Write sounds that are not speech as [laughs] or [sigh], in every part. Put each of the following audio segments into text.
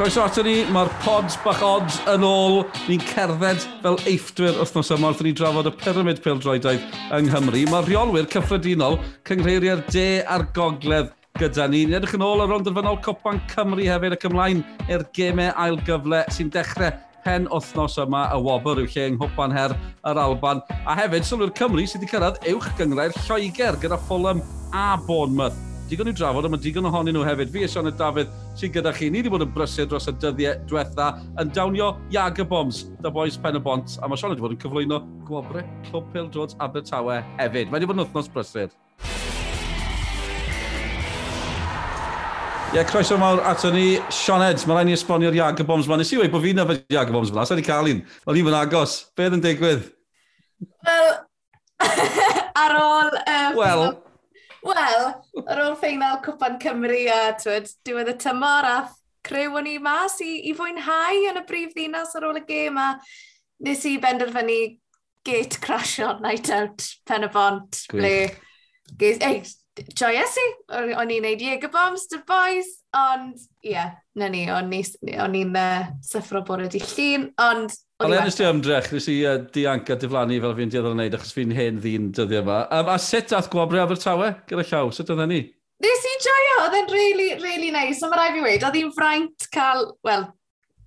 Croeso ato ni, mae'r pods bach odds yn ôl. Ni'n cerdded fel eiffwyr wythnos yma wrth ni drafod y pyramid pildroedaidd yng Nghymru. Mae'r rheolwyr cyffredinol, cyngreiriau'r de a'r gogledd gyda ni. Ni'n edrych yn ôl ar ronddyfynol Copan Cymru hefyd ac ymlaen i'r gemau ail gyfle sy'n dechrau pen wythnos yma y wobr yw lle yng Nghwpan Her yr Alban. A hefyd, sylwyr Cymru sydd wedi cyrraedd uwch gyngrau'r Lloegr gyda Fulham a Bournemouth digon i'w drafod, ond mae digon ohonyn nhw hefyd. Fi a Sioned Dafydd sy'n gyda chi. Ni wedi bod yn brysur dros y dyddiau diwetha yn dawnio Iaga Bombs, The Boys Pen y Bont, a mae Sean wedi bod yn cyflwyno gwobre Clwb Pil Pildrods Abertawe hefyd. Mae wedi bod yn wythnos brysur. Ie, yeah, croeso mawr ato ni, Sioned, mae rhaid ni esbonio'r Iaga Bombs ma. Nes i wedi bod fi'n yfed Iaga Bombs ma, sa'n i cael un. O'n i'n agos. Beth yn digwydd? Wel, [laughs] ar ôl... Uh, Wel, Wel, ar ôl ffeinal Cwpan Cymru a twyd, diwedd y tymor a crew o'n i mas i, i fwynhau yn y brif ddinas ar ôl y gêm a nes i benderfynu gate crash on night out pen y bont. Gwych. Ei, joyous i, o'n i'n neud Jager Bombs, dy'r boys, ond Ie, yeah, na ni, o'n i'n uh, syffro bore di llun, ond... Ond yn ystod ymdrech, nes i uh, dianc a diflannu fel fi'n dioddol wneud, achos fi'n hen ddyn dyddiau yma. Um, a sut ath gwobre Abertawe gyda llaw? Sut oedd ni? Nes i joio, oedd e'n really, really nice. So mae rai fi wedi, oedd hi'n fraint cael, wel,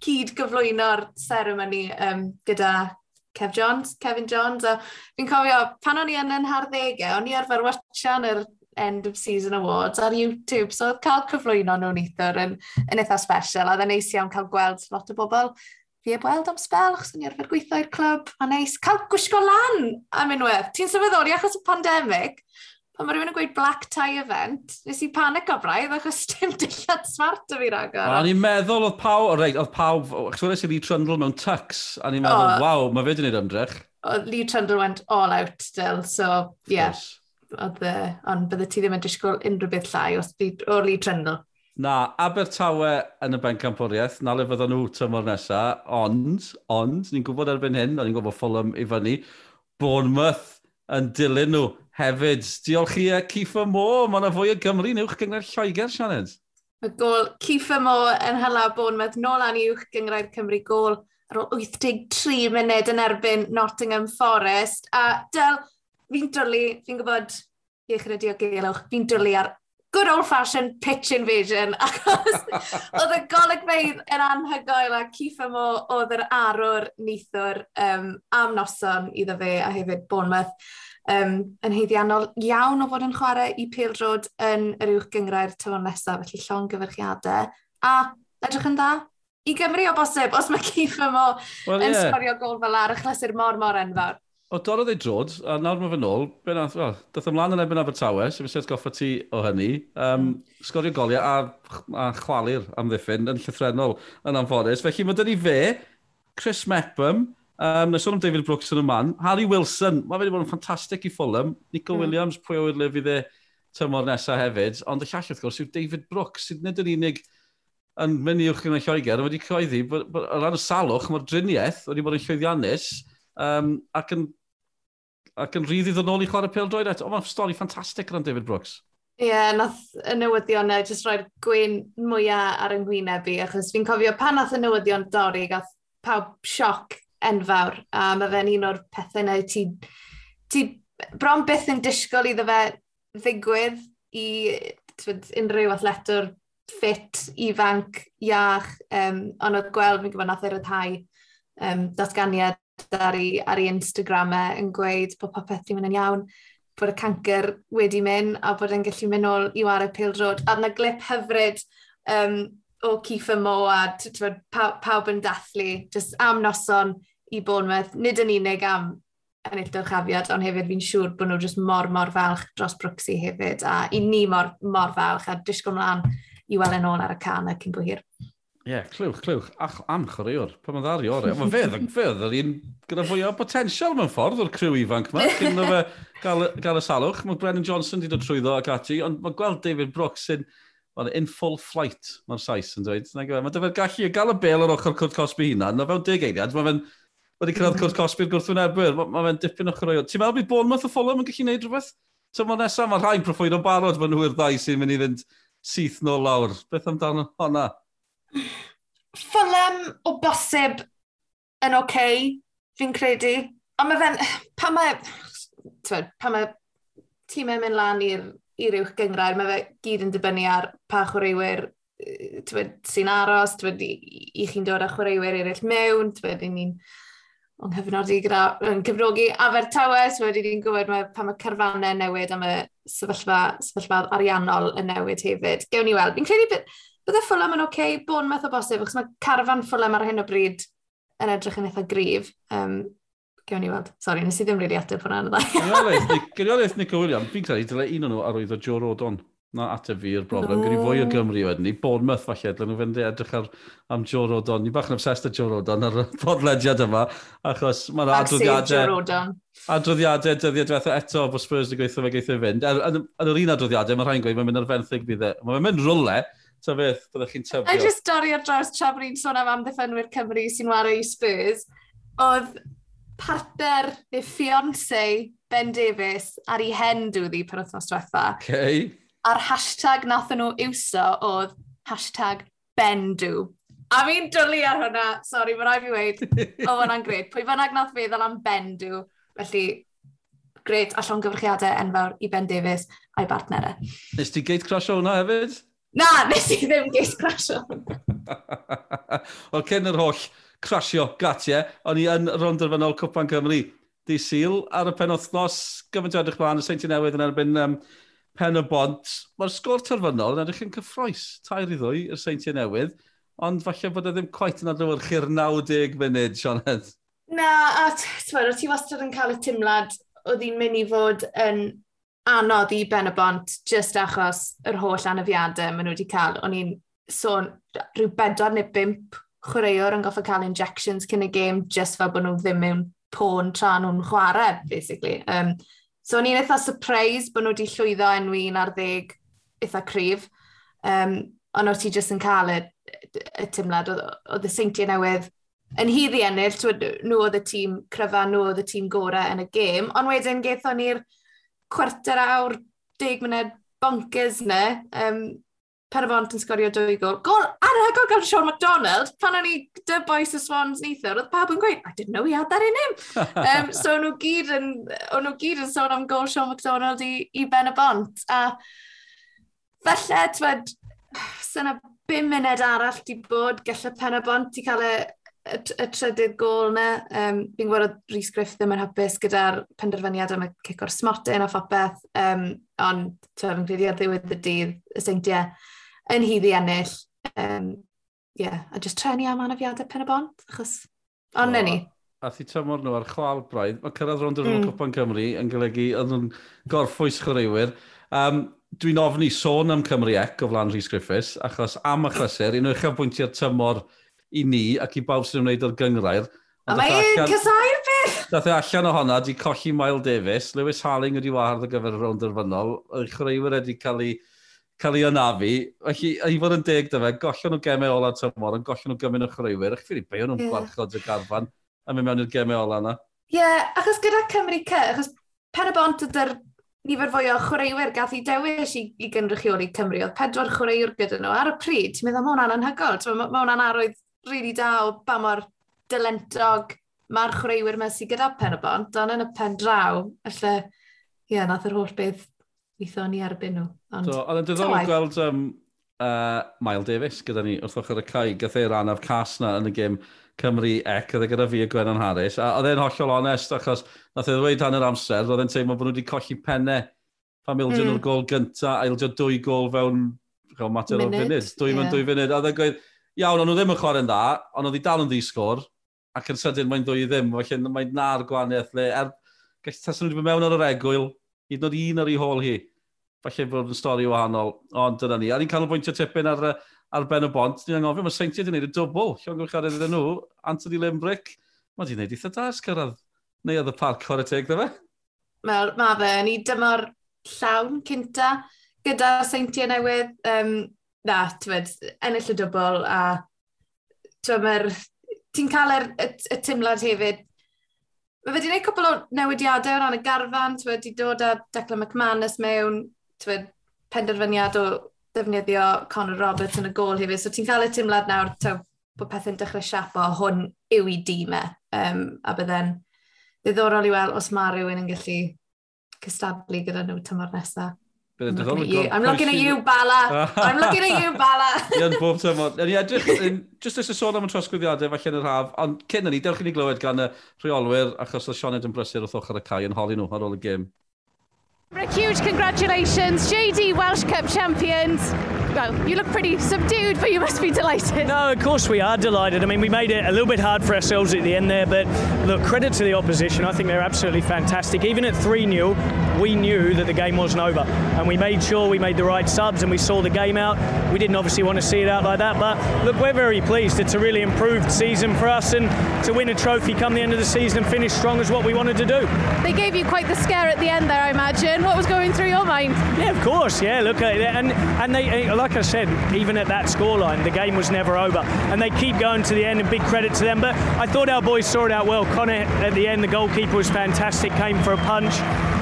cyd gyflwyno'r ceremony um, gyda Kev Jones, Kevin Jones. Fi'n cofio, pan o'n i yn yn harddegau, o'n i arfer watchan yr end of season awards ar YouTube. So oedd cael cyflwyno nhw'n eithwr yn, yn eitha special. A oedd e'n neis iawn cael gweld lot o bobl fi e weld am spel, achos ni arfer gweithio i'r clwb, a neis, cael gwisgo lan am unwaith. Ti'n sefyddoli achos y pandemig, pan mae rhywun yn gweud black tie event, nes i panic o braidd achos [laughs] dim dillad smart o fi ragor. A ni'n meddwl oedd pawb, o reit, oedd pawb, achos wnes i Lee Trundle mewn tux, a ni'n meddwl, oh, waw, mae fe di wneud ymdrech. Lee Trundle went all out still, so, yeah oedd e, ond bydde ti ddim yn disgwyl unrhyw beth llai os di o'r Lee Trendle. Na, Abertawe yn y bencampwriaeth, na le fydden nhw tymor nesaf, ond, ond, ni'n gwybod erbyn hyn, ni'n gwybod Fulham i fyny, Bournemouth yn dilyn nhw hefyd. Diolch i Cifa Mo, mae yna fwy o Gymru newch gyngor Lloegr, Sianed. Y gol Cifa Mo yn hala Bournemouth nôl an uwch gyngor Cymru gol ar ôl 83 munud yn erbyn Nottingham Forest. A dyl, fi'n dwlu, fi'n gwybod, iechyd y diogelwch, fi'n dwlu ar good old fashioned pitch invasion [laughs] achos oedd y golygfeidd yn anhygoel a Cifa Mo oedd yr arwr neithwr um, am noson iddo fe a hefyd Bournemouth um, yn heiddiannol iawn o fod yn chwarae i Pildrod yn yr uwch gyngrau'r tyfon nesaf felly llon gyfyrchiadau a edrych yn dda i Gymru o bosib os mae Cifa Mo well, yn yeah. sgorio gol fel ar y achlysu'r mor mor enfawr. O, dorodd ei drod, a nawr mae fe nôl, ben ath, well, dath ymlaen yn ebyn Abertawe, sef eisiau goffa ti o hynny, um, sgorio goliau a, a chwalu'r amddiffyn yn llythrenol yn anffodus. Felly mae dyna fe, Chris Mepham, um, na sôn am David Brooks yn y man, Harry Wilson, mae wedi bod yn ffantastig i Fulham, Nico mm. Williams, pwy o'r le fydd e tymor nesaf hefyd, ond y llall wrth gwrs yw David Brooks, sydd nid yn unig yn mynd i wrth yn y Lloegr, wedi coeddi, o ran y salwch, mae'r driniaeth wedi bod yn llwyddiannus, um, ac yn ac yn ryddi ddod nôl i chwarae pêl droed eto. O, mae'n stori ffantastig rhan David Brooks. Ie, yeah, nath y newyddion e jyst roi'r gwyn mwyaf ar yng ngwyneb i, achos fi'n cofio pan nath y newyddion dorri, gath pawb sioc enfawr, a mae fe'n un o'r pethau na ti, ti bron byth yn disgwyl iddo fe ddigwydd i twyd, unrhyw athletwr ffit, ifanc, iach, um, ond oedd gweld fi'n gwybod nath ei ryddhau um, datganiad ar ei, ar ei Instagramau e yn gweud bod popeth ddim yn iawn, bod y cancer wedi mynd a bod e'n gallu mynd nôl i wario pil drod. A yna glip hyfryd um, o Ciffa Mo a bod, pawb, pawb yn dathlu, just am noson i Bournemouth, nid yn unig am ennill dyrchafiad, ond hefyd fi'n siŵr bod nhw just mor, mor falch dros Brooksy hefyd, a i ni mor, mor falch, a disgwyl mlaen i weld e yn ôl ar y can ac yn bwyr. Ie, yeah, clywch, clywch. Ach, am chwaraewr, pa mae'n ddari o'r. Mae fe, [laughs] fe oedd yr un gyda fwy o potensial mewn ffordd o'r criw ifanc yma. [laughs] Cyn fe gael, gael y salwch. Mae Brennan Johnson wedi dod trwyddo ac ati, ond mae gweld David Brooks sy'n well, in full flight, mae'r Sais yn dweud. E. Mae dyfa'r gallu gael y bel ar ochr Cwrt Cosby hynna. Na fewn deg eiliad, mae fe'n wedi cyrraedd Cwrt Cosby'r gwrthwynebwyr. Mae fe'n dipyn o chwaraewr. Ti'n meddwl bydd Bournemouth o Fulham yn gallu gwneud rhywbeth? So mae nesaf, mae rhain proffwyd o'n barod, mae nhw'r ddau sy'n mynd i fynd syth nôl lawr. Beth amdano honna? Fulham o bosib yn oce, okay, fi'n credu. Ond mae fe'n, pa mae, twed, pa mae tîmau mynd lan i'r uwch gyngrair, mae fe gyd yn dibynnu ar pa chwaraewyr sy'n aros, twed, i, i chi'n dod â chwaraewyr eraill mewn, twed, i ni'n o'n hyfnodi gyda, yn cyfrogi Abertawe, twed, i ni'n gwybod mae, pa mae carfanau newid am y sefyllfa, sefyllfa ariannol yn newid hefyd. Gewn ni weld, fi'n credu beth, bydde Fulham yn oce, okay, Bournemouth meddwl bosib, achos mae carfan Fulham ar hyn o bryd yn edrych yn eitha grif. Um, Gewn ni weld. Sori, nes i ddim really ateb hwnna yn dda. Gyrioelaeth [laughs] Nico William, fi'n credu dyle un o'n nhw arwyddo Joe Rodon. Na ateb fi i'r broblem. No. Gyrru fwy o Gymru wedyn ni. Bournemouth falle, dylai nhw fynd edrych ar, am Joe Rodon. Ni bach yn obsessed â Joe Rodon ar y [laughs] podlediad yma, achos mae'n adroddiadau... Adroddiadau dyddiad diwetha eto, bod Spurs yn gweithio fe geithio fynd. Er, yn yr un adroddiadau, mae rhai'n gweud, mae'n mynd ar fenthyg bydd e. Mae'n mynd rwle, Ta beth, byddech chi'n tybio. A just dorri ar draws tra bod ni'n sôn am amddiffynwyr Cymru sy'n wario i Spurs, oedd partner neu fiance Ben Davies ar ei hen dwyddi per wythnos diwetha. Okay. A'r hashtag nath nhw iwso oedd hashtag Bendw. A fi'n dwlu ar hwnna, sori, mae rai fi weid, [laughs] o hwnna'n gred. Pwy fynnag nath feddwl am Bendw, felly gred allan gyfrchiadau enfawr i Ben Davies a'i bartnerau. Nes ti gate crash o hwnna hefyd? Na, nes i ddim geis crasio. [laughs] Wel, cyn yr holl crasio gatiau, o'n i yn rond yr fanol Cwpan Cymru. Di Sil ar y pen othnos, gyfaint o edrych blaen y Seinti Newydd yn erbyn um, pen y bont. Mae'r sgôr terfynol yn edrych yn cyffroes, tair i ddwy y Seinti Newydd, ond falle bod e ddim quite yn adlewyrchu'r 90 munud, Sioned. Na, a ti'n ti wastad yn cael y timlad oedd hi'n mynd i fod yn anodd i ben y bont just achos yr holl anafiadau maen nhw wedi cael. O'n i'n sôn rhyw bedwar neu bimp chwaraewr yn goffa cael injections cyn y game just fel bod nhw ddim mewn pôn tra nhw'n chwarae, basically. Um, so o'n i'n eitha surprise bod nhw wedi llwyddo enwi un ar ddeg eitha cryf. Um, ond o ti jyst yn cael y, y tymlad oedd y seintiau newydd yn hyddi ennill, nhw oedd y tîm cryfa, nhw oedd y tîm gorau yn y gêm, ond wedyn gaethon ni'r cwarter awr, deg munud, bonkers ne. Um, pen y bont yn sgorio dwy gol. Gol ar y gan Sean MacDonald, pan o'n i dy boys y Swans neithio, oedd pawb yn gweud, I didn't know he had that in him. [laughs] um, so nhw gyd, yn, o'n nhw gyd yn sôn am gol Sean MacDonald i, i Ben y Bont. A falle, twed, syna 5 munud arall di bod, gallai Pen y Bont i cael y y, y trydydd gol yna, um, fi'n gwybod oedd Rhys Griff ddim yn hapus gyda'r penderfyniad am y cic o'r smotyn a phopeth, um, ond fi'n credu ar ddiwedd y dydd, y seintiau, yn hyddi ennill. Um, yeah, a just trenu am anafiadau pen y bont, achos... Ond oh, ni. A thi tymor nhw ar chwal braidd, mae cyrraedd rond yr mm. Cwpan Cymru yn golygu yn nhw'n gorffwys chwaraewyr. Um, Dwi'n ofni sôn am Cymru Ec o flan Rhys Griffiths, achos am y chlysur, un o'r uchaf bwyntiau'r tymor i ni ac i bawb sy'n ymwneud o'r gyngrair. A mae un cysau'r peth! Dath e allan o honna, di colli Mael Davis, Lewis Harling wedi wahardd ar gyfer y rownd fynol, y chreuwyr wedi cael ei cael ei anafu. Felly, i fod yn deg dy fe, gollon nhw gemau ola tymor, yn gollon nhw gymryd y chwaraewyr, ac ffyri beio nhw'n yeah. gwarchod y garfan a mynd mewn i'r gemau ola yna. Ie, yeah, achos gyda Cymru C, achos pen y bont ydy'r nifer fwy o chwaraewyr gath i dewis i, i gynrychioli Cymru. Oedd pedwar chwaraewr gyda nhw. Ar y pryd, ti'n meddwl, mae hwnna'n anhygol. Mae hwnna'n arwydd rili really da o ba mor dylentog mae'r chwaraewyr mewn sydd gyda pen y bont, ond yn y pen draw, felly, ie, yeah, nath yr holl beth weithio ni erbyn nhw. Ond, so, oedd yn diddorol gweld um, uh, Mael Davies gyda ni wrth ochr y cae, gath ei ran o'r cas na yn y gym Cymru Ec, oedd e gyda fi y Gwenan Harris, a oedd e'n hollol onest, achos nath e ddweud dan yr amser, oedd e'n teimlo bod nhw wedi colli pennau pan mildio mm. nhw'r gol gyntaf, a ildio dwy gol fewn fel mater o funud, dwy yeah. mewn dwy funud, a oedd e'n gweud, iawn, ond nhw ddim yn chwarae'n dda, ond oedd hi dal yn ddisgwr, ac yn sydyn mae'n dwy i ddim, felly mae'n na'r gwahaniaeth le. Er, gall tasyn nhw wedi bod mewn ar yr egwyl, hyd yn oed un ar ei hôl hi. Falle bod yn stori wahanol, ond dyna ni. A ni'n canolbwyntio tipyn ar, ar Ben y Bont. Ni'n angofio, mae Seintiau wedi gwneud y dwbl. Llon gwrchared iddyn nhw, Anthony Limbrick. Mae wedi gwneud eitha da ysgyrraedd. Neu oedd y parc chwarae teg, dda fe? Mae ma fe, ni dyma'r llawn cynta gyda Seintiau newydd. Um, na, tywed, ennill y dwbl a. Ti'n cael er, y, y tumlad hefyd. Mae wedi gwneud cwbl o newidiadau o ran y garfan, tywed, wedi dod â Declan McManus mewn, tywed, penderfyniad o defnyddio Conor Roberts yn y gol hefyd. So ti'n cael y tumlad nawr, tew, bod pethau'n dechrau siapo, hwn yw i dîmau. Um, e. a bydden ddiddorol i weld os mae rhywun yn gallu cystadlu gyda nhw tymor nesaf. I'm looking at you, Bala. I'm looking at you, Bala. [laughs] Ia'n bob tymor. [laughs] Yn i edrych, just as eisiau sôn am y trosgwyddiadau, falle yn yr haf, ond cyn ni, dewch i ni glywed gan y rheolwyr, achos oedd Sioned yn brysur wrth ochr y cae yn holi nhw ar ôl y gêm. Huge congratulations, JD Welsh Cup champions. Well, you look pretty subdued, but you must be delighted. No, of course we are delighted. I mean, we made it a little bit hard for ourselves at the end there, but look, credit to the opposition. I think they're absolutely fantastic. Even at 3 0, we knew that the game wasn't over. And we made sure we made the right subs and we saw the game out. We didn't obviously want to see it out like that, but look, we're very pleased. It's a really improved season for us, and to win a trophy come the end of the season and finish strong is what we wanted to do. They gave you quite the scare at the end there, I imagine. What was going through your mind? Yeah, of course. Yeah, look, uh, and and they, uh, like I said, even at that scoreline, the game was never over, and they keep going to the end. And big credit to them. But I thought our boys saw it out well. Connor at the end, the goalkeeper was fantastic. Came for a punch.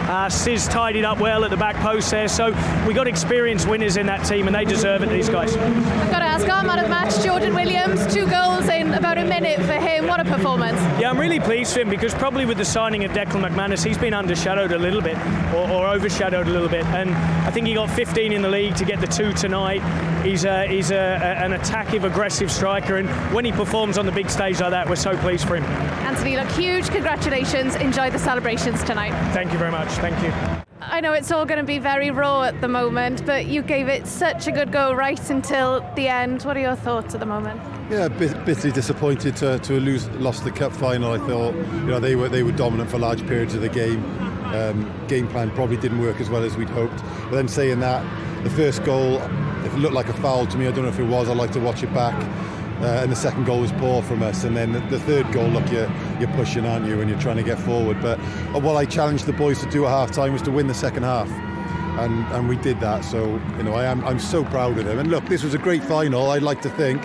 Uh, Sis tied it up well at the back post there. So we got experienced winners in that team, and they deserve it, these guys. I've got to ask, our man of match, Jordan Williams, two goals about a minute for him. What a performance. Yeah, I'm really pleased for him because probably with the signing of Declan McManus, he's been undershadowed a little bit or, or overshadowed a little bit. And I think he got 15 in the league to get the two tonight. He's, a, he's a, a, an attackive, aggressive striker. And when he performs on the big stage like that, we're so pleased for him. Anthony, look, huge congratulations. Enjoy the celebrations tonight. Thank you very much. Thank you. I know it's all going to be very raw at the moment, but you gave it such a good go right until the end. What are your thoughts at the moment? Yeah, bit, bitterly disappointed to, to lose, lost the cup final. I thought, you know, they were they were dominant for large periods of the game. Um, game plan probably didn't work as well as we'd hoped. But then saying that, the first goal, it looked like a foul to me, I don't know if it was. I'd like to watch it back. Uh, and the second goal was poor from us. And then the, the third goal, look, you're, you're pushing, aren't you, and you're trying to get forward. But uh, what I challenged the boys to do at half time was to win the second half. And, and we did that. So, you know, I am, I'm so proud of them. And look, this was a great final, I'd like to think.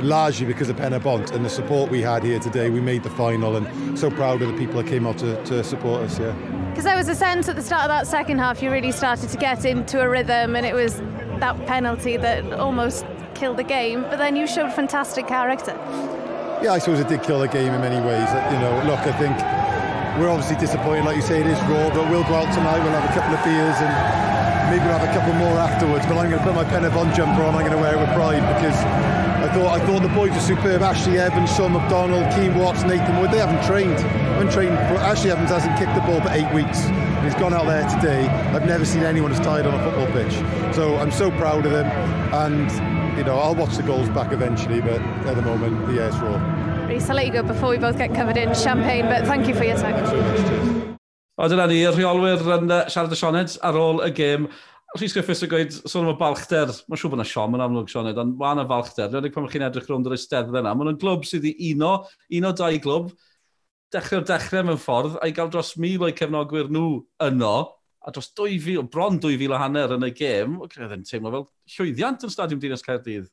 Largely because of Penabont and the support we had here today, we made the final, and so proud of the people that came out to, to support us. Yeah, because there was a sense at the start of that second half you really started to get into a rhythm, and it was that penalty that almost killed the game, but then you showed fantastic character. Yeah, I suppose it did kill the game in many ways. You know, look, I think we're obviously disappointed, like you say, it is raw, but we'll go out tonight, we'll have a couple of beers and maybe we'll have a couple more afterwards. But I'm going to put my Penabon jumper on, I'm going to wear it with pride because thought I thought the boys were superb. Ashley Evans, Sean McDonald, Keane Watts, Nathan Wood, they haven't trained. haven't trained. Ashley Evans hasn't kicked the ball for eight weeks. He's gone out there today. I've never seen anyone as tired on a football pitch. So I'm so proud of them. And you know, I'll watch the goals back eventually, but at the moment, the air's raw. Reece, I'll let you go before we both get covered in champagne, but thank you for your time. O, dyna ni, y rheolwyr yn uh, siarad y Sioned ar ôl y gêm. Rhys Griffiths yn gweud, sôn am y balchder, mae'n siŵr bod yna Sean yn amlwg Sean ond mae yna balchder. Rydych pan chi'n edrych rownd yr eisteddau yna, mae'n glwb sydd i uno, uno dau glwb, dechrau'r dechrau mewn ffordd, a'i gael dros mil o'i cefnogwyr nhw yno, a dros 2000, bron 2000 o hanner yn y gêm, oedd yn teimlo fel llwyddiant yn Stadiwm Dinas Caerdydd.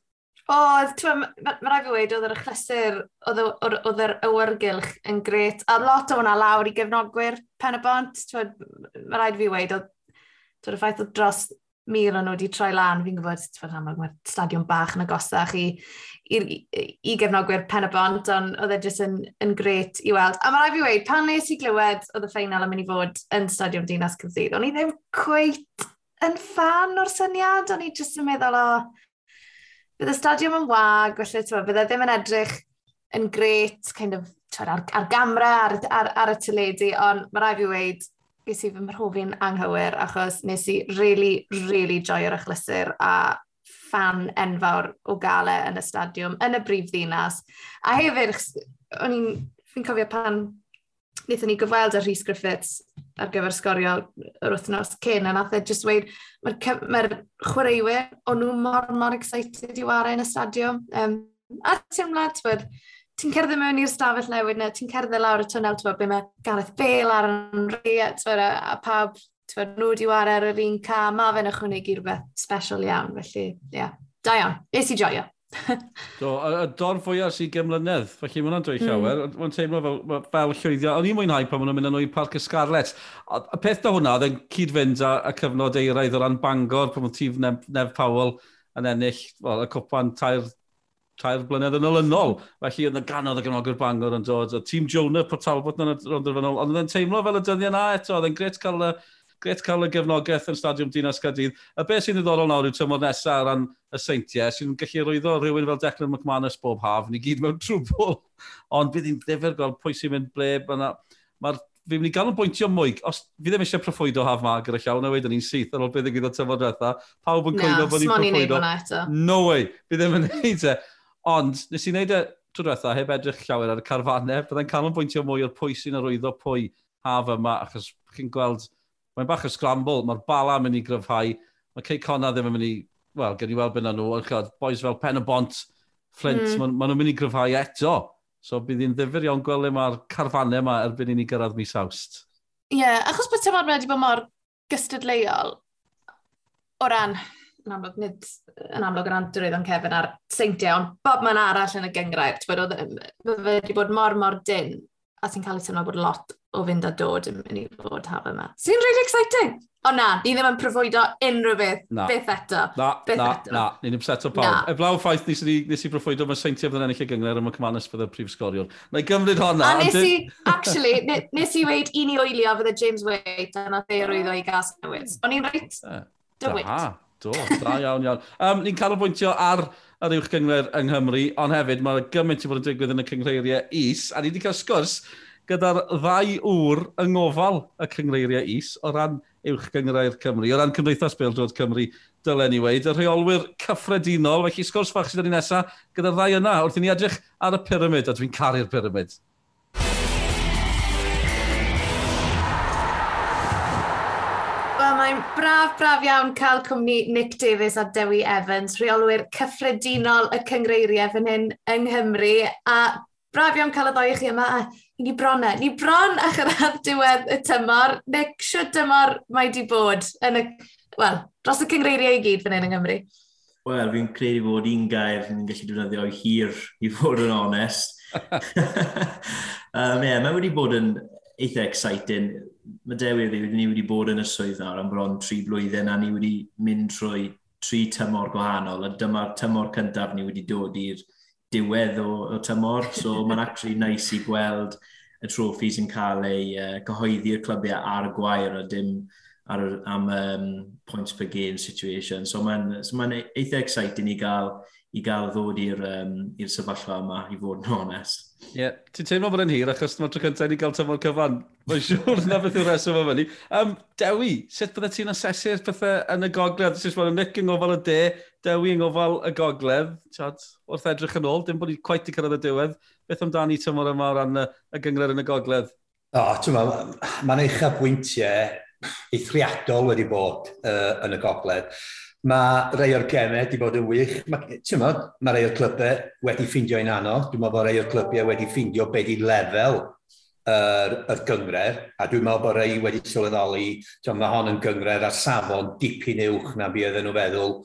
O, ti'n mae rai fi wedi, oedd yr achlysur, oedd yr awyrgylch yn gret, a lot o hwnna lawr i gefnogwyr pen y bont, mae rhaid fi wedi, oedd Dwi'n y ffaith o dros mil o'n nhw wedi troi lan, fi'n gwybod, ti'n amlwg, mae'r stadion bach yn agosach i, i, i gefnogwyr pen y bont, ond oedd e jyst yn, yn gret i weld. A mae rai fi wedi, pan nes i glywed oedd y ffeinal yn mynd i fod yn stadion Dinas Cymdeid, o'n i ddim cweit yn fan o'r syniad, o'n i jyst yn meddwl, o, bydd y stadion yn wag, felly, bydd e ddim yn edrych yn gret, kind of, ar, ar gamra, ar, ar, ar y tyledu, ond mae rai fi wedi, ges i fy mhrofi'n anghywir achos nes i really, really joio'r achlysur a fan enfawr o galau yn y stadiwm, yn y brif ddinas. A hefyd, o'n i'n cofio pan wnaethon ni gyfweld ar Rhys Griffiths ar gyfer sgorio yr wythnos cyn, a nath e jyst dweud, mae'r mae chwaraewyr, o'n nhw mor, mor excited i wario yn y stadiwm. Um, a teimlad, bod, ti'n cerdded mewn i'r stafell newid na, ti'n cerdded lawr y tunnel, ti'n be mae Gareth Bale ar yn rhi, a pawb, ti'n nhw wedi war ar yr un ca, mae fe'n ychwanegu rhywbeth special iawn, felly, ie, yeah. da iawn, es i joio. [laughs] Do, y don fwyaf sy'n gymlynedd, felly mae'n dweud llawer, mm. mae'n teimlo fel, fel llwyddio. O'n i'n mwynhau pan maen nhw'n mynd yn o'i Parc y Scarlet. Y peth da hwnna, oedd yn cyd-fynd â a cyfnod eiraidd o ran Bangor, pan mae'n tîf Nef, Nef Powell yn ennill well, y cwpan tair tair blynedd yn olynol. Felly oedd yna ganodd y gyfnogwr Bangor yn dod. Oedd tîm Jonah pot Talbot yn y rond ofynol, ond oedd teimlo fel y dyddiau na eto. Oedd e'n gret cael y gret cael y gefnogaeth yn Stadiwm Dinas Cadydd. A beth sy'n ddiddorol nawr yw tymor nesaf ar ran y seintiau sy'n gallu rwyddo rhywun fel Declan McManus bob haf, ni gyd mewn trwbl. [laughs] Ond bydd hi'n ddefyr gweld pwy sy'n mynd ble. Mae'r fi mynd i bwyntio mwy. Os fi ddim eisiau proffwydo haf ma gyda llawn a wedyn ni'n syth ar ôl beth y gyda tyfod diwetha, pawb yn cwyno bod ni'n proffwydo. No way, fi ddim yn neud e. Ond, nes i wneud y trwy diwetha heb edrych llawer ar y carfanau, byddai'n canolbwyntio mwy o'r pwy sy'n arwyddo pwy haf yma, achos chi'n gweld, mae'n bach o scramble, mae'r bala yn mynd i gryfhau, mae Cey Conna ddim yn mynd i, wel, gen i weld beth nhw, ond chod, boys fel Pen y Bont, Flint, mm. maen ma nhw'n mynd i gryfhau eto. So bydd hi'n ddifur iawn gweld le mae'r carfanau yma erbyn i ni gyrraedd mis awst. Ie, yeah, achos bod tymor wedi bod mor gystadleuol o ran yn amlwg, nid yn amlwg yn andrwydd o'n Kevin ar seintiau, ond bob man arall yn y gyngrair. bod e- wedi bod mor mor dyn, a sy'n cael ei teimlo bod lot o fynd a dod yn mynd i fod haf yma. Sy'n really exciting! O na, ni ddim yn profwydo unrhyw beth, na. beth eto. Na, beth na, eto. na, ni ddim set o pawb. Eblaw ffaith nes i, nes i profwydo mae seintiau fydd yn ennill y gyngor am y cymanes fydd y prif sgoriwr. Na i gymryd honna. A nes i, actually, nes i weid un i oelio fydd y James Waite a na dde rwyddo i gas newydd. O'n i'n reit, dy Do, da iawn iawn. Um, ni'n canolbwyntio ar yr uwch gyngor yng Nghymru, ond hefyd mae gymaint i fod yn digwydd yn y cyngreiriau is, a ni wedi cael sgwrs gyda'r ddau ŵr yng ngofal y cyngreiriau is o ran uwch gyngrau'r Cymru, o ran Cymdeithas Bildrod Cymru, dylen ni weid, y rheolwyr cyffredinol, felly sgwrs fach sydd wedi nesaf gyda'r ddau yna wrth i ni edrych ar y pyramid, a dwi'n caru'r pyramid. braf, braf iawn cael cwmni Nick Davies a Dewi Evans, rheolwyr cyffredinol y cyngreiriau fan hyn yng Nghymru. A braf iawn cael y ddoi chi yma. A ni bron e. Ni bron a chyrraedd diwedd y tymor. Nick, siwr tymor mae di bod yn y... Wel, dros y cyngreiriau i gyd fan hyn yng Nghymru. Wel, fi'n credu bod un gair ni'n gallu defnyddio i hir, i fod yn onest. [laughs] [laughs] um, yeah, mae wedi bod yn eitha exciting Madewi oedd ni wedi bod yn y swydd nawr am bron tri blwyddyn a ni wedi mynd trwy tri tymor gwahanol a dyma'r tymor cyntaf ni wedi dod i'r diwedd o, o tymor. So mae'n actually nice i gweld y trofi sy'n cael ei uh, cyhoeddi'r clybiau ar y gwair a dim ar, am um, points per game situation. So mae'n so ma e-, eitha exciting i gael i gael ddod i'r um, sefyllfa yma i fod yn onest. Ie, yeah. ti'n teimlo bod yn hir achos mae'r tro cyntaf ni gael tymor cyfan. Mae'n siŵr na beth yw'r reswm o fyny. Um, Dewi, sut bydde ti'n asesu'r pethau yn y gogledd? Sut mae'n Nick yng ngofal y de, Dewi yng ngofal y gogledd. Chad, wrth edrych yn ôl, dim bod ni'n gwaith i cyrraedd y diwedd. Beth amdani tymor yma o ran y, y gyngred yn y gogledd? O, oh, ti'n meddwl, mae'n ma, ma eicha bwyntiau eithriadol wedi bod uh, yn y gogledd. Mae rei o'r gemau wedi bod yn wych. Mae, mod, mae rei o'r clybau wedi ffeindio un anodd. Dwi'n meddwl bod rei o'r clybau wedi ffeindio be di lefel yr, yr gyngred, a dwi'n meddwl bod rei wedi sylweddoli, mae hon yn gyngred ar safon dipyn uwch na bydd oedden nhw feddwl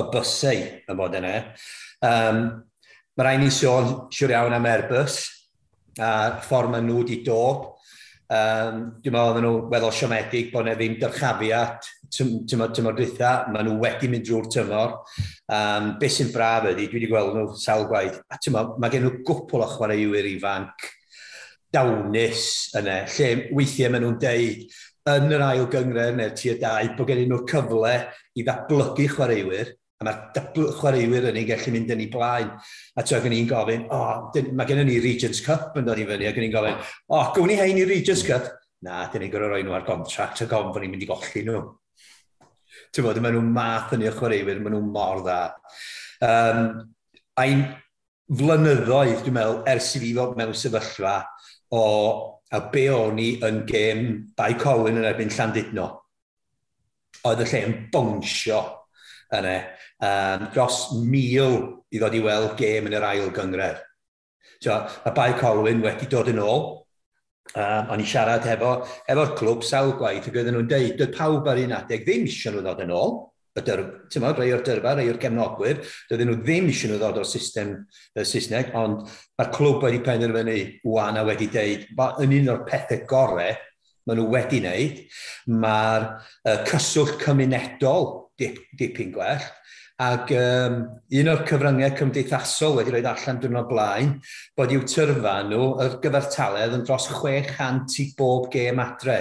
y bysau y bod yna. Um, mae rhaid ni sôn siwr iawn am Airbus, a ffordd maen nhw wedi dod. Um, dwi'n meddwl oedden nhw weddol siomedig bod yna ddim dyrchafiad tymor, tymor dwytha, maen nhw wedi mynd drwy'r tymor. Um, be sy'n braf ydy, dwi wedi gweld nhw sawl gwaith, a tymor, mae gen nhw gwpl o chwaraewyr ifanc dawnus yna, e, lle weithiau maen nhw'n deud yn yr ail gyngren neu'r tu y dau bod gen nhw'r cyfle i ddatblygu chwaraewyr, A mae'r dybl chwaraewyr yn ei gallu mynd yn ei blaen. A ti'n gen i'n gofyn, o, oh, mae gen ni Regents Cup yn dod i fyny. A gen i'n gofyn, o, oh, gwn ni hein i Regents Cup. Na, dyn ni'n gorau roi nhw ar contract a gofyn bod ni'n mynd i golli nhw. Ti'n bod, maen nhw'n math yn i'r chwaraewyr, maen nhw'n mor dda. Um, A'n flynyddoedd, dwi'n meddwl, ers i fi fod mewn sefyllfa o a be o'n i yn gêm Bai Colin yn erbyn Llandudno. Oedd y lle yn bonsio yna. E um, dros mil i ddod i weld gêm yn yr ail gyngred. So, a Bai Colwyn wedi dod yn ôl, Um, o'n i siarad efo, efo'r clwb sawl gwaith ac oedden nhw'n deud, dod pawb ar un adeg ddim eisiau nhw ddod yn ôl, y dyr, ti'n modd, rai o'r dyrfa, rai o'r cefnogwyr, dydyn nhw ddim eisiau nhw ddod o'r system y Saesneg, ond mae'r clwb wedi penderfynu wwan a wedi deud, yn un o'r pethau gorau maen nhw wedi wneud, mae'r uh, cyswllt cymunedol dip, dipyn gwell, Ac um, un o'r cyfryngau cymdeithasol wedi rhoi allan dyn nhw'n blaen, bod i'w tyrfa nhw y gyfartaledd yn dros 600 i bob gêm adre.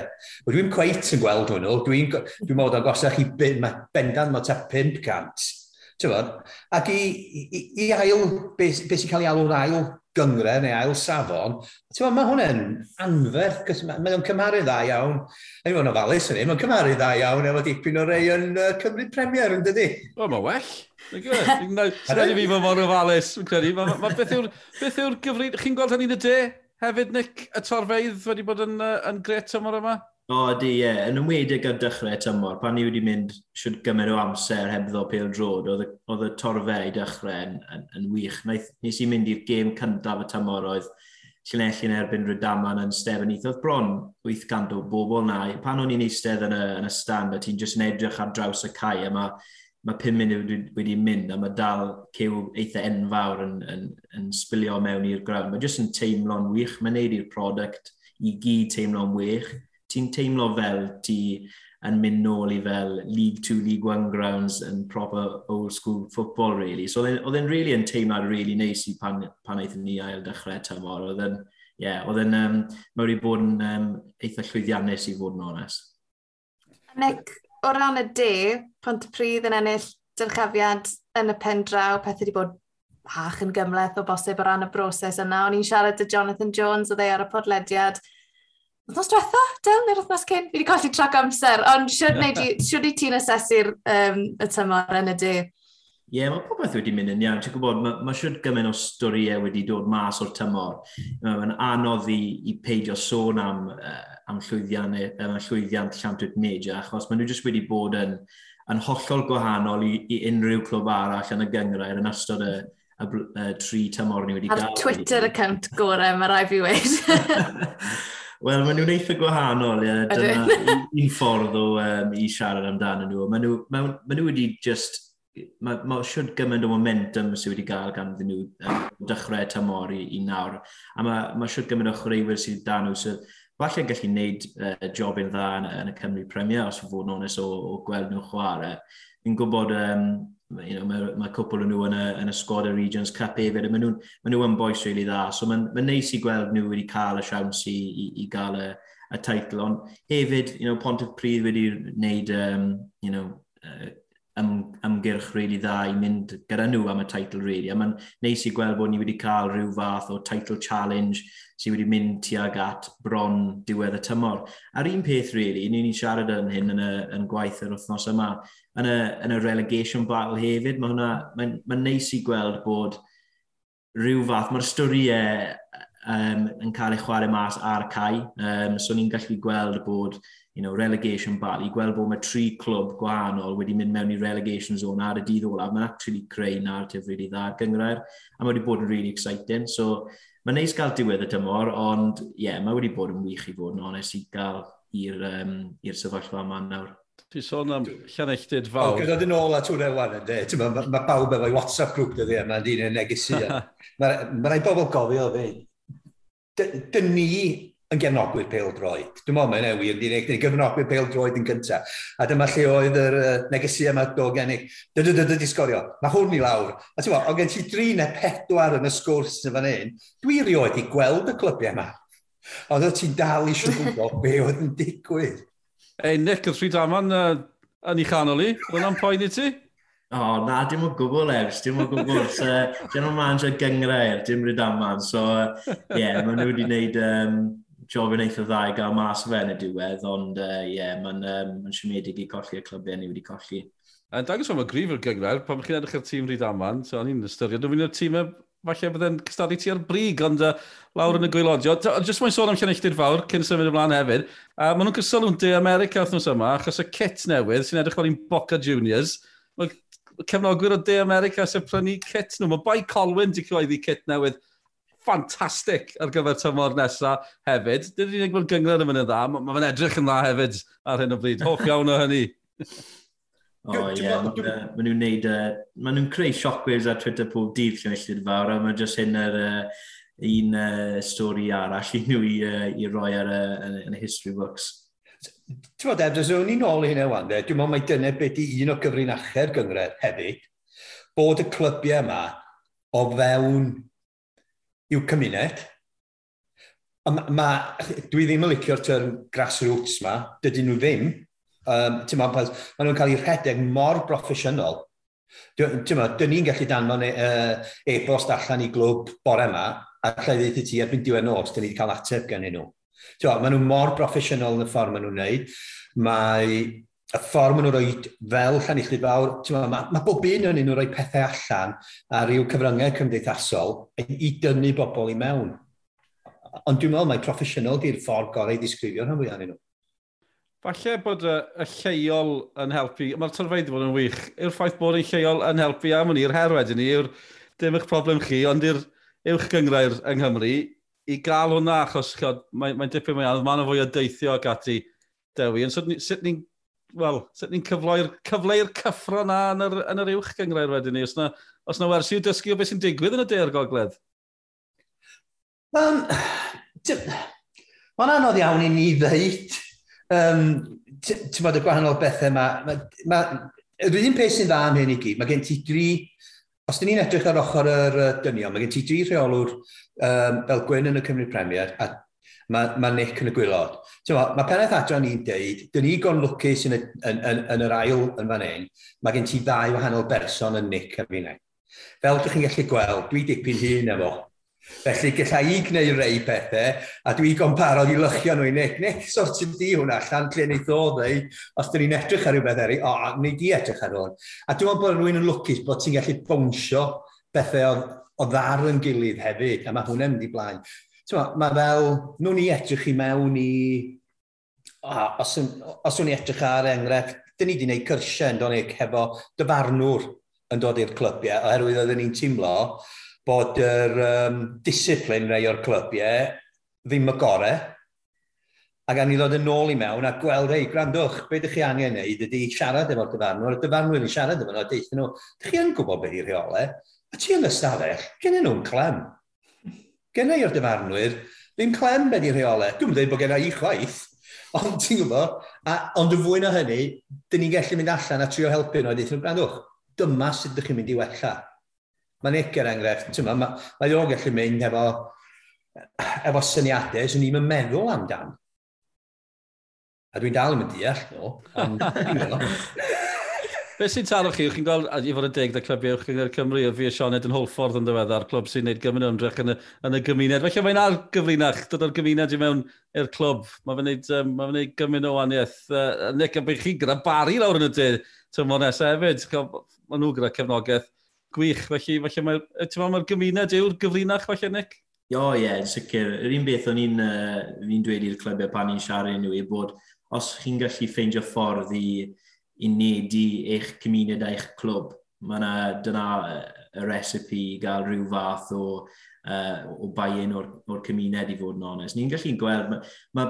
Dwi'n cweit yn gweld hwnnw, dwi'n dwi, dwi modd o'n gosach i bendant mae ta 500. Tywod? Ac i, i, i ail, beth be sy'n cael ei alw'n ail gyngre neu ail safon, tywod, mae hwnna'n anferth, cos mae o'n cymharu dda iawn, Ei fod yn ofalus yn ei, mae'n cymharu dda iawn efo dipyn o rei yn uh, Cymru Premier yn dydi. O, mae well. Rhaid [laughs] i fi fod mor ofalus, yn credu. Ma, ma, beth yw'r yw gyfrif... Chi'n gweld hynny'n y de hefyd, Nick? Y torfeidd wedi bod yn, uh, yn gret ymwyr yma? O, di, ie. Yn ymwedig ar dechrau tymor, pan ni wedi mynd siwr gymaint o amser heb ddo pêl drod, oedd y torfau i dechrau yn, yn, yn wych. Naeth, nes i mynd i'r gêm cyntaf y tymor oedd Llanelli yn erbyn Rydaman yn Stefanith. Oedd bron 800 o bobl na. Pan o'n i'n eistedd yn y, yn y stand, a ti'n jyst yn edrych ar draws y cae, a mae ma 5 munud wedi mynd, a mae dal cyw eitha enfawr yn, yn, yn sbilio mewn i'r grawn. Mae jyst yn teimlo'n wych, mae'n neud i'r product i gyd teimlo'n wych ti'n teimlo fel ti yn mynd nôl i fel League 2, League 1 grounds and proper old school football really. So oedd e, e'n really yn teimlad really neis i pan, pan eithon ni ail dechrau tymor. Oedd e'n, yeah, oedd e'n, um, mae'n wedi bod yn um, eitha llwyddiannus i fod yn onest. Nick, o ran y de, pont y pryd yn ennill dyrchafiad yn y pen draw, peth wedi bod bach yn gymleth o bosib o ran y broses yna. O'n i'n siarad â Jonathan Jones o ddeu ar y podlediad, Wythnos diwetha, Del, neu'r wythnos cyn? Fi wedi colli trac amser, ond siwr [laughs] i ti'n asesu'r um, y tymor yn y de? Ie, yeah, mae popeth wedi mynd yn iawn. Ti'n gwybod, mae, mae siwr gymaint o storiau e wedi dod mas o'r tymor. Mae'n anodd i, i peidio sôn am, uh, am llwyddiannau, am llwyddiant Llantwyd Major, achos maen nhw jyst wedi bod yn, yn hollol gwahanol i, i unrhyw clwb arall yn y gyngrair yn ystod y, y, y, y tri tymor ni wedi Ar gael. Ar Twitter account gorau, mae rai fi wedi. [laughs] Wel, maen nhw'n eitha gwahanol, ie. Dyna un ffordd o um, i siarad amdano nhw. Maen nhw, maen, maen nhw wedi just... Mae ma siwr gymaint o momentum sydd wedi cael gan nhw um, dechrau tymor i, i nawr. A mae ma siwr gymaint o chreuwyr sydd dan nhw sydd falle gallu gwneud uh, job yn dda yn, yn y Cymru Premier, os fod yn onest o, o gweld nhw chwarae. Fi'n gwybod um, you know, mae, mae cwpl o nhw yn y, yn y squad y Regions Cup hefyd, a maen nhw'n ma nhw boes really dda. So mae'n ma neis i gweld nhw wedi cael y siawns i, i, i gael y, y teitl, ond hefyd, you know, Pontypridd wedi wneud, um, you know, uh, ym, ymgyrch really dda i mynd gyda nhw am y teitl really, a mae'n neis i gweld bod ni wedi cael rhyw fath o teitl challenge sydd wedi mynd tuag at bron diwedd y tymor. A'r un peth, really, ni'n ni siarad yn hyn yn, y, yn gwaith yr wythnos yma, yn y, yn y relegation battle hefyd, mae'n ma, mae'n ma neis i gweld bod rhyw fath, mae'r storiau um, yn cael ei chwarae mas ar cae. Um, so ni'n gallu gweld bod you know, relegation battle, i gweld bod mae tri clwb gwahanol wedi mynd mewn i relegation zone ar y dydd olaf, mae'n actually creu narratif really dda gyngrair, a mae wedi bod yn really exciting. So Mae'n neis gael diwedd y tymor, ond ie, yeah, mae wedi bod yn wych i fod yn onest i gael i'r um, sefyllfa yma nawr. Ti'n sôn am llanelltid fawr. O, gyda dyn ôl at hwnna wan yn de. Mae ma, ma bawb efo'i WhatsApp grŵp dyddi yma, dyn yn negesu. [laughs] Mae ma rai bobl gofio fi. Dyn ni yn gefnogwyr pêl droed. Dwi'n meddwl mae'n ewi, yn ei gefnogwyr pêl droed yn gyntaf. A dyma lle oedd yr uh, negesu yma do gen i. Dy, dy, dy, dy, sgorio. Mae hwn i lawr. A ti'n meddwl, o gen ti dri neu pedwar yn y sgwrs yn fan hyn, dwi rioed i gweld y clybiau yma. Ond o ti'n dal i siwgwbo be oedd yn digwydd. Ei, Nick, y Sri Daman uh, yn ei chanol i. Hwna'n poen i ti? O, oh, na, dim o gwbl ebs, dim o gwbl. so, General Manager gyngrair, dim rydamad. So, ie, yeah, maen nhw wedi gwneud um, jobyn eitha dda i gael mas fe yn y diwedd, ond ie, uh, yeah, mae'n um, ma siomedig i colli y clybiau ni wedi colli. Yn dangos am y grif o'r gyngred, pan chi'n edrych ar tîm ryd aman, so o'n i'n ystyried, dwi'n mynd i'r tîm e, falle byddai'n cystadlu ti ar brig, ond uh, lawr yn y gwylodio. Jyst mae'n sôn am llenelltir fawr, cyn symud ymlaen hefyd. Uh, Maen nhw'n cysylwn de America wrthnos yma, achos y kit newydd sy'n edrych fel un Boca Juniors. Mae cefnogwyr o de America sy'n prynu kit nhw. Mae Bai Colwyn di cyhoeddi kit newydd ffantastig ar gyfer tymor nesaf hefyd. Dyn ni'n gwneud gyngor yn mynd yn dda, mae fe'n edrych yn dda hefyd ar hyn o bryd. Hoff iawn o hynny. [laughs] O ie, maen nhw'n neud, maen nhw'n creu shockwaves ar Twitter pob dydd lle felly'n fawr, a mae jyst hyn yr uh, un uh, stori arall i nhw i, uh, i roi ar y uh, history books. Ti'n bod, Edwards, o'n i'n ôl i hynny wan, dwi'n meddwl mai dyna beth i un o gyfrinachau'r gyngred hefyd, bod y clybiau yma o fewn i'w cymuned. Ma, ma, dwi ddim yn licio'r term grassroots ma, dydyn nhw ddim. Um, ma, ma nhw'n cael eu rhedeg mor broffesiynol. Dyn ni'n gallu danfon e, e-bost e, allan i glwb bore yma, a lle ddeithu ti erbyn diwedd nos, dyn ni wedi cael ateb gen nhw. Maen nhw mor broffesiynol yn y ffordd maen nhw'n gwneud. Mae y ffordd maen nhw'n rhoi fel Llanuchyd Fawr, mae ma, bob un yn nhw'n rhoi pethau allan ar ryw cyfryngau cymdeithasol i dynnu bobl i mewn. Ond dwi'n meddwl mae proffesiynol di'r ffordd gorau i ddisgrifio rhan fwyaf nhw. Falle bod y, y lleol yn helpu, mae'r tyrfeid wedi bod yn wych, yw'r ffaith bod yn lleol yn helpu am hynny, yw'r her wedyn ni, yw'r dim eich problem chi, ond yw'r uwch gyngrair yng Nghymru, i gael hwnna, achos mae'n mae, dipyn mwy anodd, mae'n fwy o deithio ac ati dewi. Ond sut ni'n wel, sut ni'n cyfloi'r cyfleu'r cyffro na yn yr, yn yr uwch gyngrair wedyn ni? Os na, os na wersi i'w dysgu o beth sy'n digwydd yn y deir gogledd? Um, Mae'n anodd iawn i ni ddeud. Um, Ti'n bod y gwahanol bethau yma. Ma, ma, yr un peth sy'n dda am hyn i gyd, mae gen ti dri Os dyn ni'n edrych ar ochr yr dynion, mae gen ti dri rheolwr um, fel Gwyn yn y Cymru Premier a mae mae Nick yn y gwylod. Mae ma pennaeth adran ni'n deud, dyn ni gon lwcus yn, yn, yn, yn, yr ail yn fan hyn, mae gen ti ddau wahanol berson yn Nick yn fi'n Fel ydych chi'n gallu gweld, dwi dipyn hun efo. Felly gallai i gwneud rei pethau, a dwi gon parod i lychio nhw i Nick. Nick, sort of di hwnna, allan lle ni ddodd ei, os dyn ni'n edrych ar rhywbeth eri, o, oh, ni di edrych ar hwn. A dwi'n meddwl bod rhywun yn lwcus bod ti'n gallu bwnsio bethau o, o ddar yn gilydd hefyd, a mae hwnna'n mynd i blaen mae fel, nhw'n ni edrych i mewn i, ah, os, os nhw'n ni edrych ar er enghraifft, dyn ni wedi gwneud cyrsiau yn donig hefo dyfarnwr yn dod i'r clybiau, oherwydd oedden ni'n teimlo bod yr um, disiplin rei o'r clybiau ddim y gorau, a gan i ddod yn ôl i mewn a gweld, ei, gwrandwch, beth ydych chi angen wneud ydy siarad efo'r dyfarnwr, y dyfarnwr yn siarad efo nhw, a deithio nhw, ydych chi yn gwybod beth i'r rheolau, a ti yn ystafell, gen nhw'n clem gen i'r dyfarnwyr, ddim clem be i'r rheolau. Dwi'n dweud bod gen i chwaith, [laughs] ond ti'n gwybod, a, ond y fwy na hynny, dyn ni'n gallu mynd allan a trio helpu nhw a dweud nhw, gwrandwch, dyma sut ydych chi'n mynd i wella. Mae'n eger enghraifft, ti'n gwybod, mae, mae o'n gallu mynd efo, efo syniadau sy'n ni'n meddwl amdan. A dwi'n dal yn mynd deall nhw. Ond, [laughs] Be sy'n taro chi? Chi'n gweld, i fod yn deg da clybiau uwch gyda'r Cymru, a fi a Sioned yn holffordd yn ddiweddar, clwb sy'n gwneud gymaint o ymdrech yn y, yn y gymuned. Felly mae'n ar gyfrinach, dod o'r gymuned i mewn i'r clwb. Mae fe'n gwneud, um, ma fe gymaint o waniaeth. Uh, Nick, a bych chi gyda bari lawr yn y dyn, tymor nesaf hefyd. Mae nhw gyda cefnogaeth gwych. Felly, felly mae'r ma, ma gymuned yw'r gyfrinach, felly, Nick? O, ie, yeah, sicr. Yr un beth o'n i'n uh, dweud i'r clybiau pan i'n siarad nhw, i bod os chi'n gallu ffeindio ffordd i i nedu eich cymuned a'ch clwb. Mae yna, dyna y recipe i gael rhyw fath o, uh, o buy-in o'r, or cymuned i fod yn onest. Ni'n gallu gweld, mae ma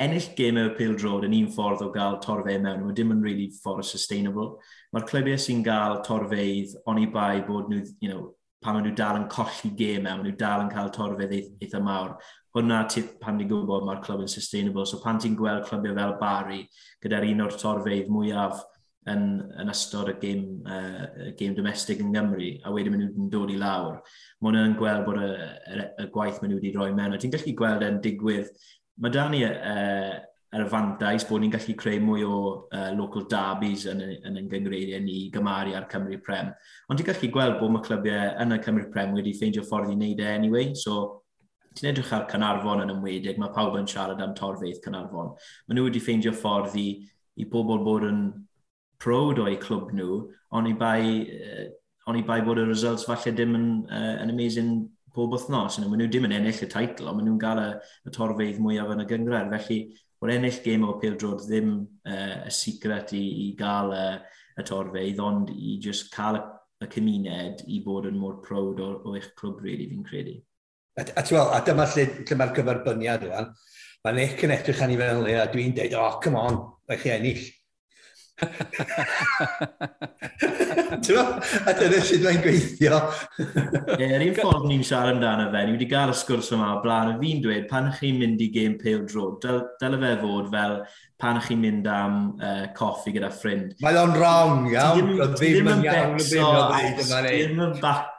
ennill gêm y pil drod yn un ffordd o gael torfau mewn, mae dim yn really ffordd sustainable. Mae'r clybiau sy'n gael torfeidd oni bai bod nhw, you know, pan maen nhw dal yn colli gêm mewn, maen nhw dal yn cael torfeidd eitha mawr hwnna ti, pan ni'n gwybod mae'r clwb yn sustainable. So pan ti'n gweld clybiau fel Bari, gyda'r un o'r torfeidd mwyaf yn, yn ystod y gêm, uh, gêm domestig yn Gymru, a wedyn maen nhw'n dod i lawr, mae nhw'n gweld bod y, y, y gwaith maen nhw wedi rhoi mewn. Ti'n gallu gweld e'n digwydd, mae da ni uh, yr afantais bod ni'n gallu creu mwy o uh, local derbies yn, yn yn gyngreiriau ni gymaru ar Cymru Prem. Ond ti'n gallu gweld bod mae clybiau yn y Cymru Prem wedi ffeindio ffordd i wneud e anyway, so ti'n edrych ar Cynarfon yn ymwedig, mae pawb yn siarad am torfeidd Cynarfon. Mae nhw wedi ffeindio ffordd i, i bobl bod yn prod o'i clwb nhw, ond i bai, uh, on i bai bod y results falle dim yn, uh, yn amazing pob wythnos. Maen nhw dim yn ennill y teitl, ond maen nhw'n gael y, y torfeidd mwyaf yn y gyngred. Felly, o'r ennill gêm o pildrod ddim uh, y secret i, i gael y, y torfeidd, ond i just cael y, y cymuned i bod yn mor proud o, o eich clwb, really, fi'n credu. A, a, a, a dyma lle, lle mae'r gyferbyniad rwan. Mae Nick yn edrych â ni fel le, a dwi'n dweud, oh, come on, mae chi ennill. A dyna sydd mae'n gweithio. Ie, yr un ffordd ni'n siarad amdano fe, ni wedi gael y sgwrs yma o blaen, fi'n dweud pan ych chi'n mynd i game pale dro, dyle fe fod fel pan ych chi'n mynd am uh, coffi gyda ffrind. Mae o'n wrong, iawn. Ddim yn becso, ddim yn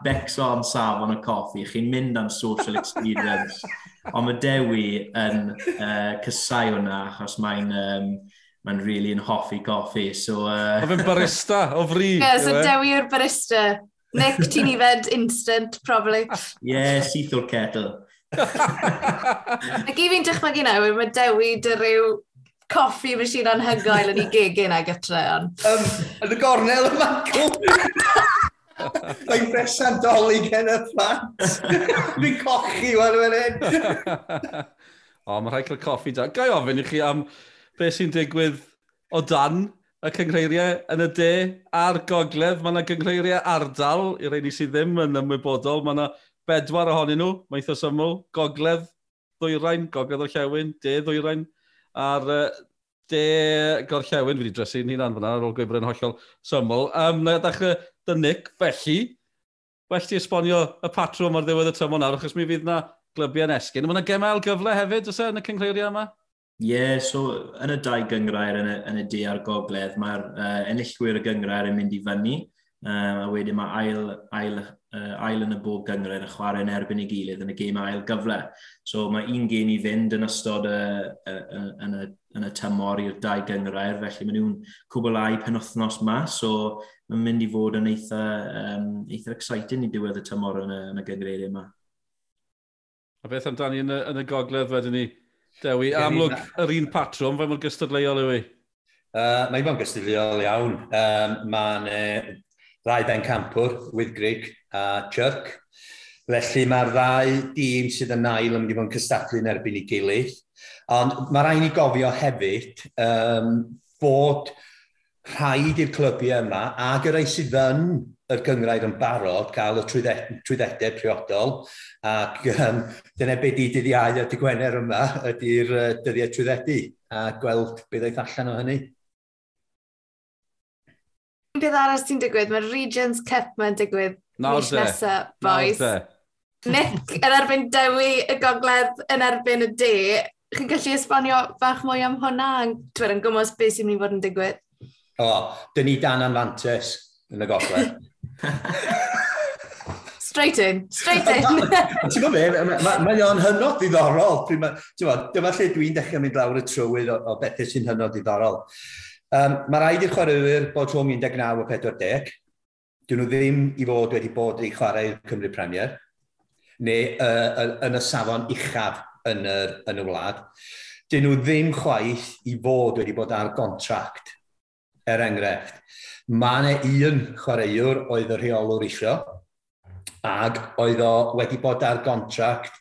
becso am safon y coffi, chi'n mynd am social experience. Ond mae Dewi yn uh, cysau hwnna, achos mae'n... Um, mae'n really yn hoffi coffi. So, uh... O fe'n barista, o [laughs] fri. Yeah, so e? dewi yw'r barista. Nick, ti'n i fed instant, probably. Yeah, syth o'r kettle. Ac i fi'n dychmygu nawr, mae dewi dy ryw coffi machine anhygoel yn ei gegin ag ytre. Um, yn y gornel yma. Mae'n fresa'n doli gen y plant. Fi'n cochi, wan, wan, [laughs] O, mae rhaid cael coffi da. Gai ofyn i chi am beth sy'n digwydd o dan y cyngreiriau yn y de a'r gogledd. Mae yna gyngreiriau ardal, i'r rhaid i sydd ddim yn ymwybodol. Mae yna bedwar ohonyn nhw, mae'n eitha syml, gogledd ddwyrain, gogledd o'r llewn, de ddwyrain, a'r uh, de gorllewin, fi wedi dresu'n hunan fyna ar ôl gwybr yn hollol syml. Um, na ddechrau dy Nick, felly, well ti esbonio y patrwm ar ddiwedd y tymor nawr, achos mi fydd na glybiau yn esgyn. Mae yna gemau gyfle hefyd, oes e, yn y cyngreiriau yma? Ie, yeah, so yn y dau gyngrair yn y, yn y de a'r gogledd, mae'r uh, enillwyr y gyngrair yn mynd i fyny, um, a wedyn mae ail, ail, uh, ail yn y bob gyngrair yn chwarae yn erbyn ei gilydd yn y gêm ail gyfle. So mae un gêm i fynd yn ystod y, y, y, yn, y, yn y tymor i'r dau gyngrair, felly mae nhw'n cwblau penwthnos ma, so mae'n mynd i fod yn eitha, um, eitha exciting i diwedd y tymor yn y, yn y gyngrair yma. A beth amdani yn y, yn y gogledd wedyn ni? Dewi, amlwg, yr un patrwm, fe mor gystadleuol yw i? Uh, mae fo'n gystadleuol iawn. Um, Mae'n uh, ddau ben campwr, Wyddgrig a Chirk. Felly mae'r ddau dîm sydd yn ail yn mynd i fod yn cystadlu yn erbyn i gilydd. Ond mae rhaid ni gofio hefyd um, bod rhaid i'r clybiau yma ac yr ei sydd yn y gyngrair yn barod gael y trwyddedau priodol. Ac um, dyna beth di dyddiau a dy Gwener yma ydy'r uh, dyddiau trwyddedu a gweld beth oedd allan o hynny. Beth arall sy'n digwydd? Mae'r Regions Cup mae'n digwydd mis nesaf, boys. Nick yn erbyn Dewi, y gogledd yn erbyn y de. Chi'n gallu esbonio bach mwy am hwnna? Dwi'n gwybod beth sy'n mynd i fod yn digwydd. O, dyn ni dan anfantes yn y gogledd. [laughs] Straight in, straight in. Ti'n gwybod be, mae o'n hynod ddiddorol. Dyma lle dwi'n dechrau mynd lawr y trywydd o, o bethau sy'n hynod ddiddorol. Um, mae rhaid i'r chwaraewyr bod rhwng 19 a 40. Dyn nhw ddim i fod wedi bod i chwarae Cymru Premier neu uh, yn y safon uchaf yn, yr, yn y wlad. Dyn nhw ddim chwaith i fod wedi bod ar gontract, er enghraifft. Mae yna un chwaraewr oedd y rheolwr isio, ac oedd o wedi bod ar gontract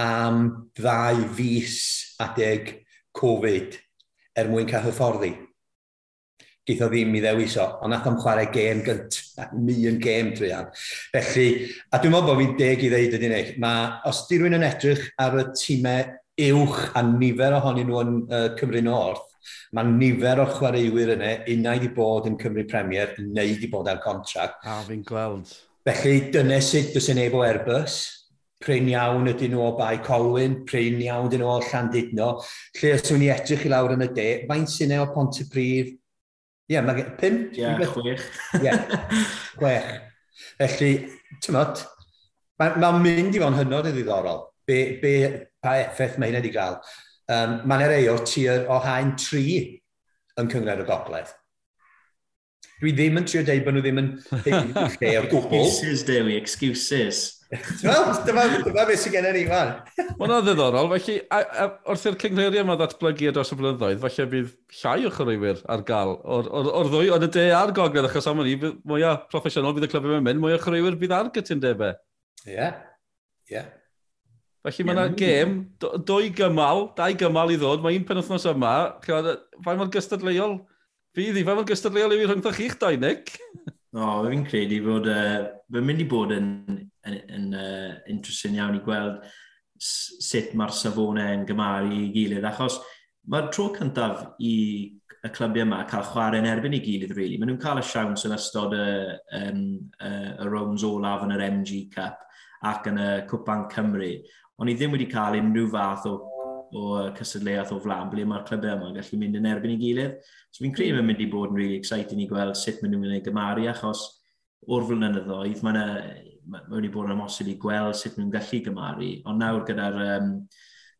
am ddau fus adeg Covid er mwyn cael hyfforddi. Geith o ddim i ddewis o, ond nath o'n chwarae gêm gynt, mi yn gêm trian. Felly, a dwi'n meddwl bod fi'n deg i ddeud ydy'n eich, mae os di rwy'n yn edrych ar y tîmau uwch a nifer ohonyn nhw yn uh, Cymru North, Mae nifer o chwaraewyr yna, unau wedi bod yn Cymru Premier, neu wedi bod ar contract. A, fi'n gweld. Felly, dyna sut dys yn efo Airbus. Pryn iawn ydyn nhw o Bai Colwyn, pryn iawn ydyn nhw o Llandudno. Lle os yw'n i edrych i lawr yn y de, faint sy'n e o Pont y Prif? Ie, yeah, mae pum? Ie, yeah, chwech. Ie, yeah, chwech. Felly, ti'n mynd, mae'n ma mynd i fo'n hynod y ddiddorol. Be, be, pa effaith mae hynny wedi cael um, mae'n yna rei o tir o haen tri yn cyngred y gogledd. Dwi ddim yn trio deud bod nhw ddim yn [laughs] lle o gwbl. Excuses, Dewi, excuses. Wel, dyma, dyma beth sy'n gennym ni, man. Mae'n ddiddorol, felly, a, a, wrth i'r cynghreiriau yma ddatblygu ar dros y blynyddoedd, falle bydd llai o chyrwyr ar gael o'r, or, or ddwy, ond y de a'r gogledd, achos am ni, mwyaf proffesiynol bydd y clyfau mewn mynd, mwy o chyrwyr bydd ar gytundebau. Ie, yeah. ie. Yeah. Felly mae yna gêm, dwy gymal, dau gymal i ddod, mae un penwthnos yma, chi'n fai mae'r gystadleuol? Fydd i, fai mae'r gystadleuol i fi rhwngthoch chi'ch dau, Nick? O, oh, fi'n credu bod, uh, fe'n mynd i bod yn, yn, yn uh, interesting iawn i gweld sut mae'r safonau yn gymaru i gilydd, achos mae'r tro cyntaf i y clybiau yma cael chwarae yn erbyn i gilydd, really. Maen nhw'n cael y siawns yn ystod y, um, y, y rounds olaf yn yr MG Cup ac yn y Cwpan Cymru. Ond i ddim wedi cael unrhyw fath o, o cysadleuaeth o flan ble mae'r clybau yma'n gallu mynd yn erbyn ei gilydd. So fi'n credu mae'n mynd i bod yn really exciting i gweld sut maen nhw'n gwneud gymaru achos o'r flynyddoedd mae ma wedi bod yn amosib i gweld sut nhw'n gallu gymaru. Ond nawr gyda'r um,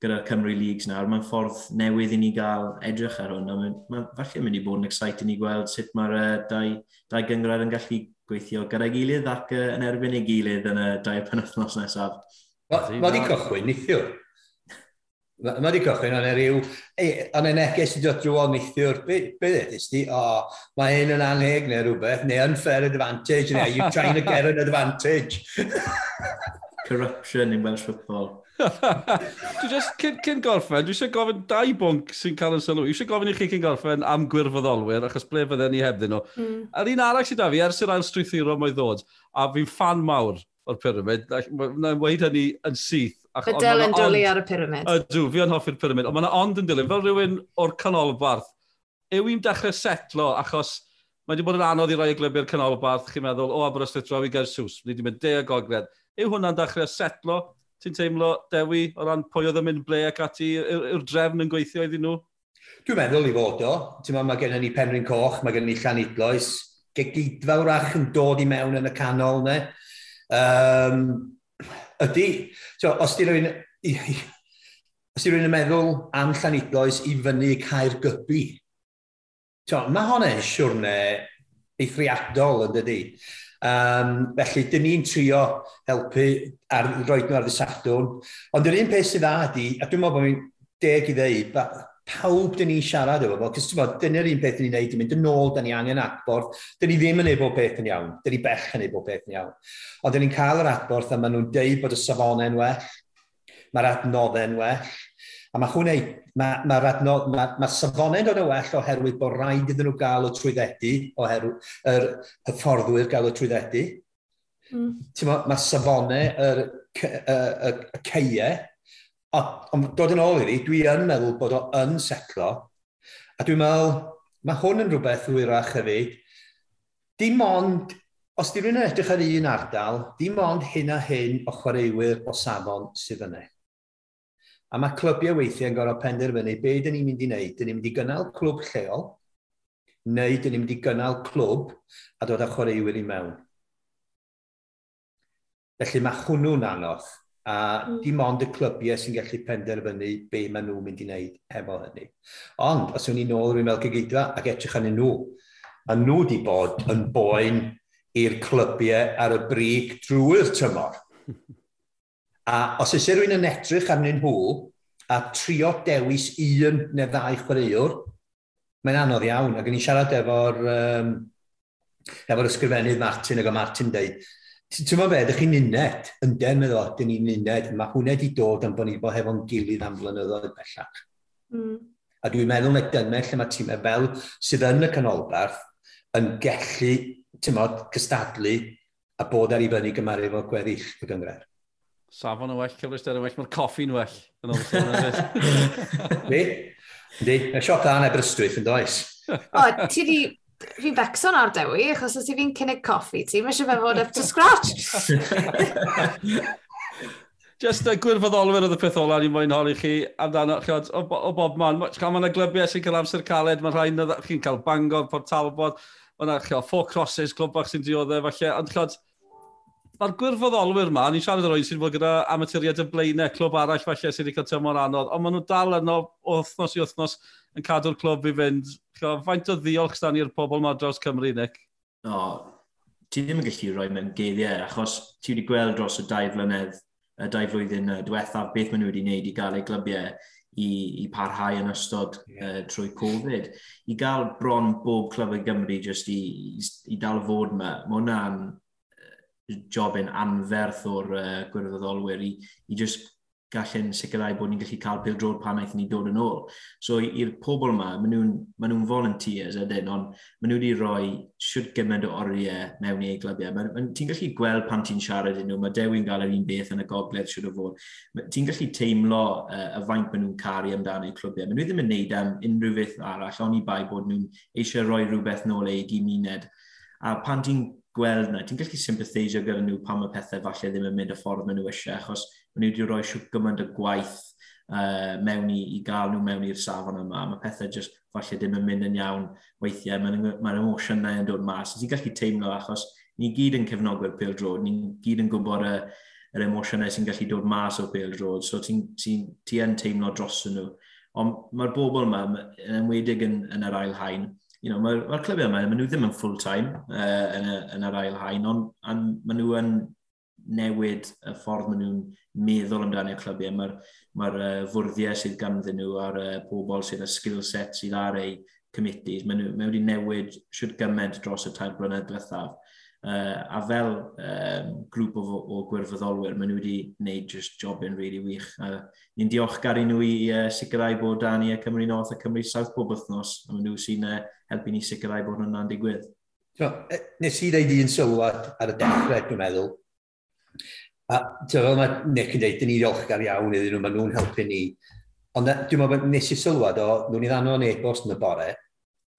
gyda'r Cymru Leagues nawr, mae'n ffordd newydd i ni gael edrych ar hwn. Mae'n ma, falle mynd i bod yn exciting i gweld sut mae'r uh, dau, dau gyngrad yn gallu gweithio gyda'i gilydd ac uh, yn erbyn ei gilydd yn y dau penwthnos nesaf. Mae wedi cychwyn neithiwr. Mae wedi cychwyn, ond e ryw... Ond y e neges i dod drwy o neithiwr, beth edrych ti? O, mae hyn yn anheg neu rhywbeth, neu unfair advantage, neu you're trying to get an advantage. [laughs] [laughs] Corruption in Welsh football. dwi just, cyn, cyn gorffen, dwi eisiau gofyn dau bwnc sy'n cael yn sylw. Dwi eisiau gofyn i chi cyn gorffen am gwirfoddolwyr, achos ble fydden ni hebddyn nhw. Mm. A'r un arall sydd da fi, ers yr ail strwythuro mo'i ddod, a fi'n fan mawr o'r pyramid. Na'n weid hynny yn syth. Fy dyl yn dwlu ar y pyramid. Ydw, fi yn hoffi'r pyramid, ond mae'n ond yn dilyn. Fel rhywun o'r canolbarth, yw i'n dechrau setlo achos mae wedi bod yn anodd i roi y glybu'r canolbarth, chi'n meddwl, o Aberystwyth draw i Gersus, ni wedi mynd de a gogledd. Yw hwnna'n dechrau setlo? Ti'n teimlo, Dewi, o ran pwy oedd yn mynd ble ac ati, yw'r drefn yn gweithio iddyn nhw? Dwi'n meddwl i fod o. Ti'n meddwl, mae gen ni Penryn Coch, mae gen ni Llanidloes, gegidfawr yn dod i mewn yn y canol, ne? Um, ydy, so, os di rwy'n... Os di rwy'n meddwl am Llanidloes i fyny Caer gybu, so, mae hwnna'n siwrne eithriadol yn dydy. Um, felly, dyn ni'n trio helpu ar roed nhw ar ddisadwn. Ond yr un peth sydd dda ydy, a dwi'n meddwl bod fi'n deg i ddeud, pawb dyn ni siarad efo fo, cos ti'n bod, dyna'r un peth dyn ni'n neud, dyn mynd yn ôl, dyn ni angen adborth, dyn ni ddim yn neud bob peth yn iawn, dyn ni bech yn neud bob peth yn iawn. Ond dyn ni'n cael yr adborth a maen nhw'n deud bod y safonau'n well, mae'r adnoddau'n well, A mae hwnna, mae'r ma adnodd, mae ma safonau'n dod yn well oherwydd bod rhaid iddyn nhw gael y trwyddedu, oherwydd yr hyfforddwyr gael y trwyddedu. Mm. Mae safonau, y, y, y, y ceiau, Ond dod yn ôl i ni, dwi yn meddwl bod o yn setlo. A dwi'n meddwl, mae hwn yn rhywbeth hwyrach hefyd. Dim ond, os di rhywun yn edrych ar un ardal, dim ond hyn a hyn o chwaraewyr o safon sydd yna. A mae clybiau weithiau yn gorfod penderfynu be dyn ni'n mynd i wneud. Dyn ni'n mynd i gynnal clwb lleol, neu dyn ni'n mynd i gynnal clwb a dod â chwaraewyr i mewn. Felly mae hwnnw'n anodd. A hmm. dim ond y clybiau sy'n gallu penderfynu be maen nhw'n mynd i wneud efo hynny. Ond, os yw'n ni ôl rwy'n fel cygydfa ac edrych arnyn nhw, a nhw wedi bod yn boen i'r clybiau ar y brig drwy'r tymor. [laughs] A os ys e rhywun yn edrych arnyn nhw a trio dewis un neu ddau chwaraewr, mae'n anodd iawn. Ac yn i'n siarad efo'r um, efo ysgrifennydd Martin, ac o Martin dweud, Ti'n meddwl beth, ydych chi'n uned, ynden meddwl, dyn ni'n uned, mae hwnna wedi dod am bod ni bod hefo'n gilydd am flynyddoedd bellach. Mm. A dwi'n meddwl na dyna lle mae tîmau fel sydd yn y canolbarth yn gallu, ti'n meddwl, cystadlu a bod ar ei fyny gymaru efo gweddill y gyngred. Safon yn well, cyflwyster yn well, mae'r coffi'n well. Fi? Ni? Yndi, y siop dan Aberystwyth yn does. O, ti di fi'n becso ar dewi, achos os i fi'n cynnig coffi ti, mae eisiau fe fod up to scratch. [laughs] Just uh, gwirfoddolwyr oedd y peth ola ni'n mwyn holi chi amdano chiod, o, o bob man. Chael mae'n glybiau sy'n cael amser caled, mae'n rhaid chi'n cael bangor, Port Talbot, mae'n chiod, four crosses, clwb bach sy'n dioddau, falle. Ond chiod, mae'r gwirfoddolwyr ma, ni'n siarad yr oed sy'n fod gyda amaturiad y blaenau, clwb arall falle sy'n wedi cael tymor anodd, ond maen nhw dal yno wythnos i wythnos yn cadw'r clwb i fynd. Faint o ddiolch stan i'r pobl yma dros Cymru, Nick? No, ti ddim yn gallu rhoi mewn geiriau, achos ti wedi gweld dros y dau flynedd, y dau flwyddyn diwethaf, beth maen nhw wedi wneud i gael eu glybiau i, i parhau yn ystod yeah. uh, trwy Covid. I gael bron bob clyb yn Gymru jyst i, i, i dal fod yma, mae hwnna'n jobyn anferth o'r uh, gwirfoddolwyr i, i just gallen sicrhau bod ni'n gallu cael pildrod pan aethon ni dod yn ôl. So i'r pobl yma, maen nhw'n ma nhw volunteers ydyn, ond maen nhw wedi rhoi siwt gymaint o oriau mewn eu glybiau. Ma, ma, ti'n gallu gweld pan ti'n siarad yn nhw, mae Dewi'n gael yr un beth yn y gogledd siwt o fod. Ti'n gallu teimlo uh, y faint maen nhw'n caru amdano eu clwbiau. Maen nhw ddim yn neud am unrhyw beth arall, ond i bai bod nhw'n eisiau rhoi rhywbeth nôl ei gymuned. A pan ti'n gweld na, ti'n gallu sympathisio gyda nhw pan mae pethau falle ddim yn mynd y ffordd maen nhw eisiau, achos Mae'n nhw wedi rhoi siw gymaint y gwaith uh, mewn i, i gael nhw mewn i'r safon yma. Mae pethau just falle ddim yn mynd yn iawn weithiau. Mae'n ma emosiynau yn dod mas. Ti'n gallu teimlo achos ni gyd yn cefnogwyr Pale Road. Ni gyd yn gwybod y, yr emosiynau sy'n gallu dod mas o Pale Road. So ti'n ti, ti yn teimlo dros nhw. Ond mae'r bobl yma, yn ymwedig yn, yn yr ail hain, you know, mae'r ma, clybiau yma, maen nhw ddim yn full-time uh, yn, y, yn yr ail hain, ond maen nhw yn newid y ffordd maen nhw'n meddwl amdano'r clybiau. Mae'r mae uh, fwrddiau sydd ganddyn nhw a'r uh, pobl sydd y skill set sydd ar eu committees, maen nhw wedi newid siwt gymaint dros y tair blynedd diwethaf. Uh, a fel um, grŵp o, o gwirfoddolwyr, maen nhw wedi gwneud just job yn really wych. Uh, ni'n diolchgar i nhw i uh, sicrhau bod Dani a Cymru North a Cymru South pob wythnos, a maen nhw sy'n uh, helpu ni sicrhau bod hwnna'n digwydd. So, e, nes i ddeud un sylwad ar y dechrau, dwi'n meddwl, A fel mae Nick yn dweud, dyn ni ddiolchgar iawn iddyn nhw, maen nhw'n helpu ni. Ond dwi'n meddwl nes i sylwad o, nhw'n i ddano o'n e-bost yn y bore,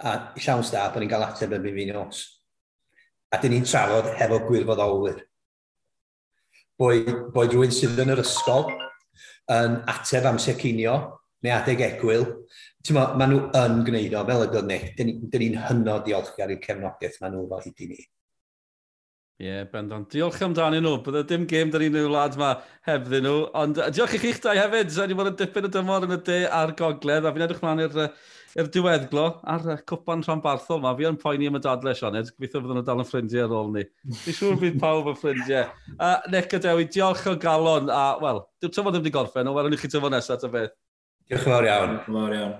a llawn staf bod ni'n cael ateb yn fi'n nos. A dyn ni'n trafod hefo gwirfoddolwyr. Boed, boed rhywun sydd yn yr ysgol, yn ateb amser cinio, neu adeg egwyl. Ma, maen nhw yn gwneud o, fel y dod Nick, dyn ni'n hynod diolchgar i'r cefnogaeth maen nhw fel hyd i ni. Ie, yeah, bendant. Diolch amdano nhw. Bydde dim gêm da ni'n ei wlad yma hefyd nhw. Ond diolch i chi'ch dau hefyd. Sa'n ni fod yn dipyn o dymor yn y de a'r gogledd. A fi'n edrych mlaen i'r i'r diweddglo ar y cwpan rhanbarthol yma. Fi yn poeni am y dadle, Sioned. Gobeithio fydden nhw dal yn ffrindiau ar ôl ni. Fi'n siŵr bydd pawb yn ffrindiau. Uh, Nick a Dewi, diolch o galon. A, wel, dwi'n tyfod ddim wedi gorffen, ond welwn i chi tyfod nesaf ta beth. Diolch yn fawr iawn. Diolch yn fawr iawn.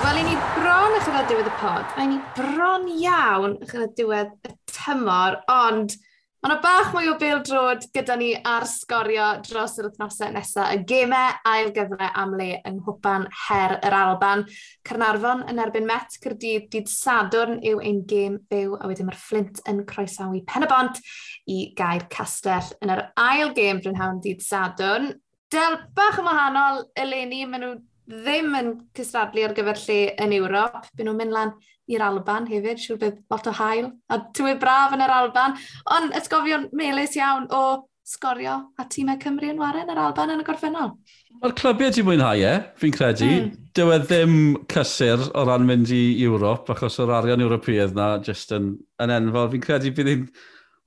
Wel, i ni bron eich yna diwedd y pod. A i ni bron iawn eich yna diwedd y tymor, ond Mae yna bach mwy o bêl drod gyda ni ar sgorio dros yr wythnosau nesaf. Y gemau ail gyfle am le yng Nghwpan Her yr Alban. Carnarfon yn erbyn Met, Cyrdydd, Dyd Sadwrn yw ein gêm byw, a wedyn mae'r Flint yn croesawu pen y bont i Gair Castell yn yr ail gêm brynhawn Dyd Sadwrn. Del bach yn wahanol eleni, maen nhw ddim yn cystadlu ar gyfer lle yn Ewrop. Byn nhw'n mynd lan i'r Alban hefyd, siŵr bydd lot o hael. A tywydd braf yn yr Alban. Ond ysgofion melus iawn o sgorio a tîmau Cymru yn waren yr Alban yn y gorffennol. Mae'r clybiau ti'n mwynhau e, fi'n credu. Mm. Dyw e ddim cysur o ran mynd i Ewrop, achos o'r arian Ewropeaidd na, jyst yn, yn enfawr. Fi'n credu bydd hi'n...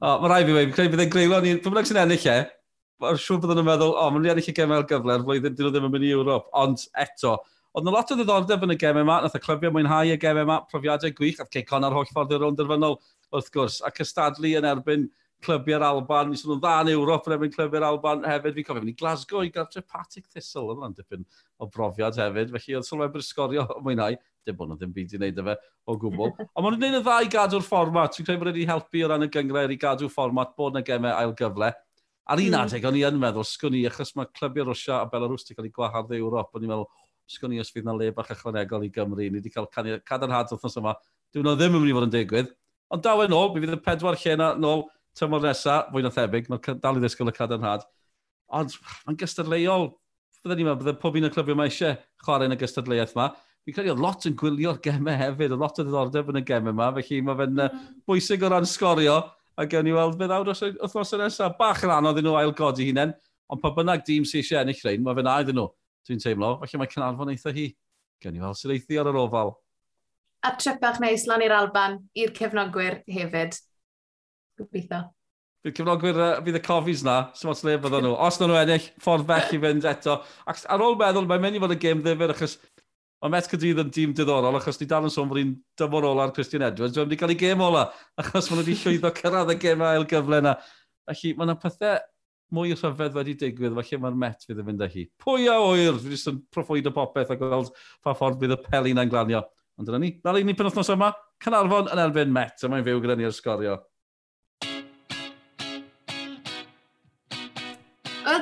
O, mae rai fi wedi, fi'n credu bydd e'n greulon ni... Pwy bynnag sy'n ennill e, Mae'n siŵr bod nhw'n meddwl, o, mae'n ennill y gemau'r gyfle, er flwyddyn dyn nhw ddim yn mynd i Ewrop. Ond eto, oedd yna lot o ddiddordeb yn y gemau yma, nath y clybiau mwynhau y gemau yma, profiadau gwych, a ceicon ar holl ffordd i'r rownd derfynol, wrth gwrs, A cystadlu yn erbyn clybiau'r Alban, mis nhw'n dda yn Ewrop yn erbyn clybiau'r Alban hefyd, fi'n cofio, fi'n i Glasgow i gartre Patrick Thistle, oedd yna'n dipyn o brofiad hefyd, felly oedd Sylwebr sgorio [laughs] mwynhau, dim bod nhw ddim byd i wneud efo o gwbl. [laughs] Ond maen nhw'n gwneud y dda i gadw'r fformat. Fi'n credu bod wedi helpu o ran y gyngred i gadw fformat bod yna gemau ail gyfle. Ar un mm. adeg, o'n i yn meddwl, sgwn i, achos mae clybiau Rwysia a Belarus wedi cael ei gwahardd Ewrop, o'n i'n meddwl, sgwn i os fydd na le bach ychwanegol i Gymru, ni wedi cael cadarnhad wythnos yma, dwi'n nhw ddim yn mynd i fod yn digwydd. Ond daw e yn ôl, mi fydd y pedwar lle yna nôl tymor nesaf, fwy na thebyg, mae'n dal i ddisgwyl y cadarnhad. Ond mae'n gystadleuol, byddwn ni'n meddwl, bydde pob un o'r clybiau mae eisiau chwarae yn y gystadleuaeth yma. Fi'n credu oedd lot yn gwylio'r gemau hefyd, oedd lot o ddiddordeb yn y gemau yma, felly mae fe'n hmm. bwysig o ran sgorio, a gewn ni weld beth awr os wythnos nesaf. Bach yn anodd i nhw ail godi hunain, ond pa bynnag dîm sy'n eisiau ennill rhain, mae fe'n aedd nhw, dwi'n teimlo, felly mae Cynarfon eitha hi. Gewn ni weld sy'n eithi ar yr ofal. A trepach neis lan i'r Alban, i'r cefnogwyr hefyd. Gobeithio. Bydd cyfnogwyr, bydd y cofis na, sy'n mots le fydden nhw. Os na nhw ennill, ffordd bell i fynd eto. Ac ar ôl meddwl, mae'n mynd i fod y gêm ddifur, achos Mae Met cydydd yn dîm diddorol, achos ni dal yn sôn bod ni'n dymor ola'r Christian Edwards. Dwi'n wedi cael ei gêm ola, achos maen nhw wedi llwyddo cyrraedd y gêm ail gyfle yna. Felly, mae yna pethau mwy rhyfedd wedi digwydd, felly mae'r Met fydd yn fynd â hi. Pwy a oer, fi jyst yn profwyd o popeth a gweld pa ffordd bydd y pelin yn glanio. Ond dyna ni, na ni penwthnos yma, Canarfon yn erbyn Met, a mae'n fyw gyda ni ar sgorio.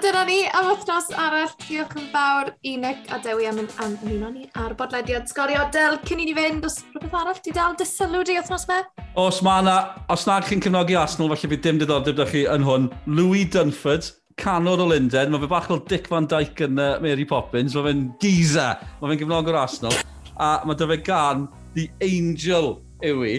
dyna ni am wythnos arall. Diolch yn fawr i Nick a Dewi am yn ymuno ni ar bodlediad sgorio. Del, cyn i ni fynd, os rhywbeth arall, di dal dysylw di wythnos me? Os ma na, os na chi'n cefnogi Arsenal, falle fi dim diddordeb da chi yn hwn, Louis Dunford, canwr o Linden, mae fe bach o Dick Van Dyke yn uh, Mary Poppins, mae fe'n Giza, mae fe'n gefnogwr Arsenal, a mae dy fe gan The Angel yw i,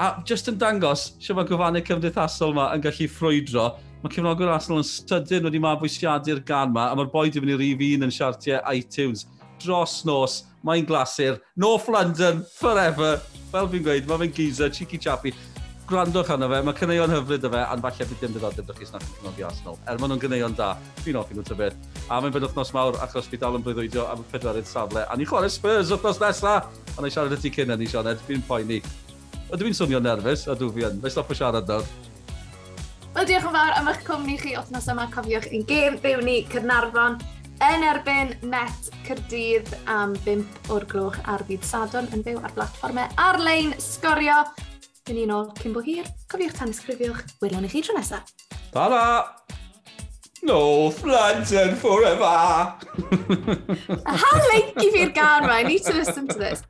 a just yn dangos sio mae gofannau cymdeithasol yma yn gallu ffrwydro Mae cefnogwyr Arsenal yn sydyn wedi mabwysiadu'r gan yma, a mae'r boi di fynd i'r un yn siartiau iTunes. Dros nos, mae'n glasur, North London, forever. Fel fi'n gweud, mae fe'n geezer, cheeky chappy. Gwrandwch arno fe, mae cyneuon hyfryd y fe, a'n falle bydd dim diddordeb ydych chi snach yn cynnogi Arsenal. Er maen nhw'n gyneuon da, fi'n offi nhw tybed. A mae'n bydd wythnos mawr achos fi dal yn breuddwydio am y pedwerydd safle. A ni'n chwarae Spurs wythnos nesaf! A na i siarad y ti cyn yn ni, Sioned, fi'n poeni. Ydw i'n swnio nerfus? a Ydw fi yn. Fe stop o siarad nawr. Wel, diolch yn fawr am eich cwmni chi wythnos yma. Cofiwch i'n gêm byw ni Cynarfon yn erbyn Met Cyrdydd am 5 o'r gloch ar fydd Sadwn yn byw ar blatfformau ar-lein sgorio. Yn un ôl cyn bo hir. Cofiwch tan ysgrifiwch. Welwn i chi tro nesaf. Ta-da! No, Flandern forever! [laughs] How late give you gone, right? I need to listen to this.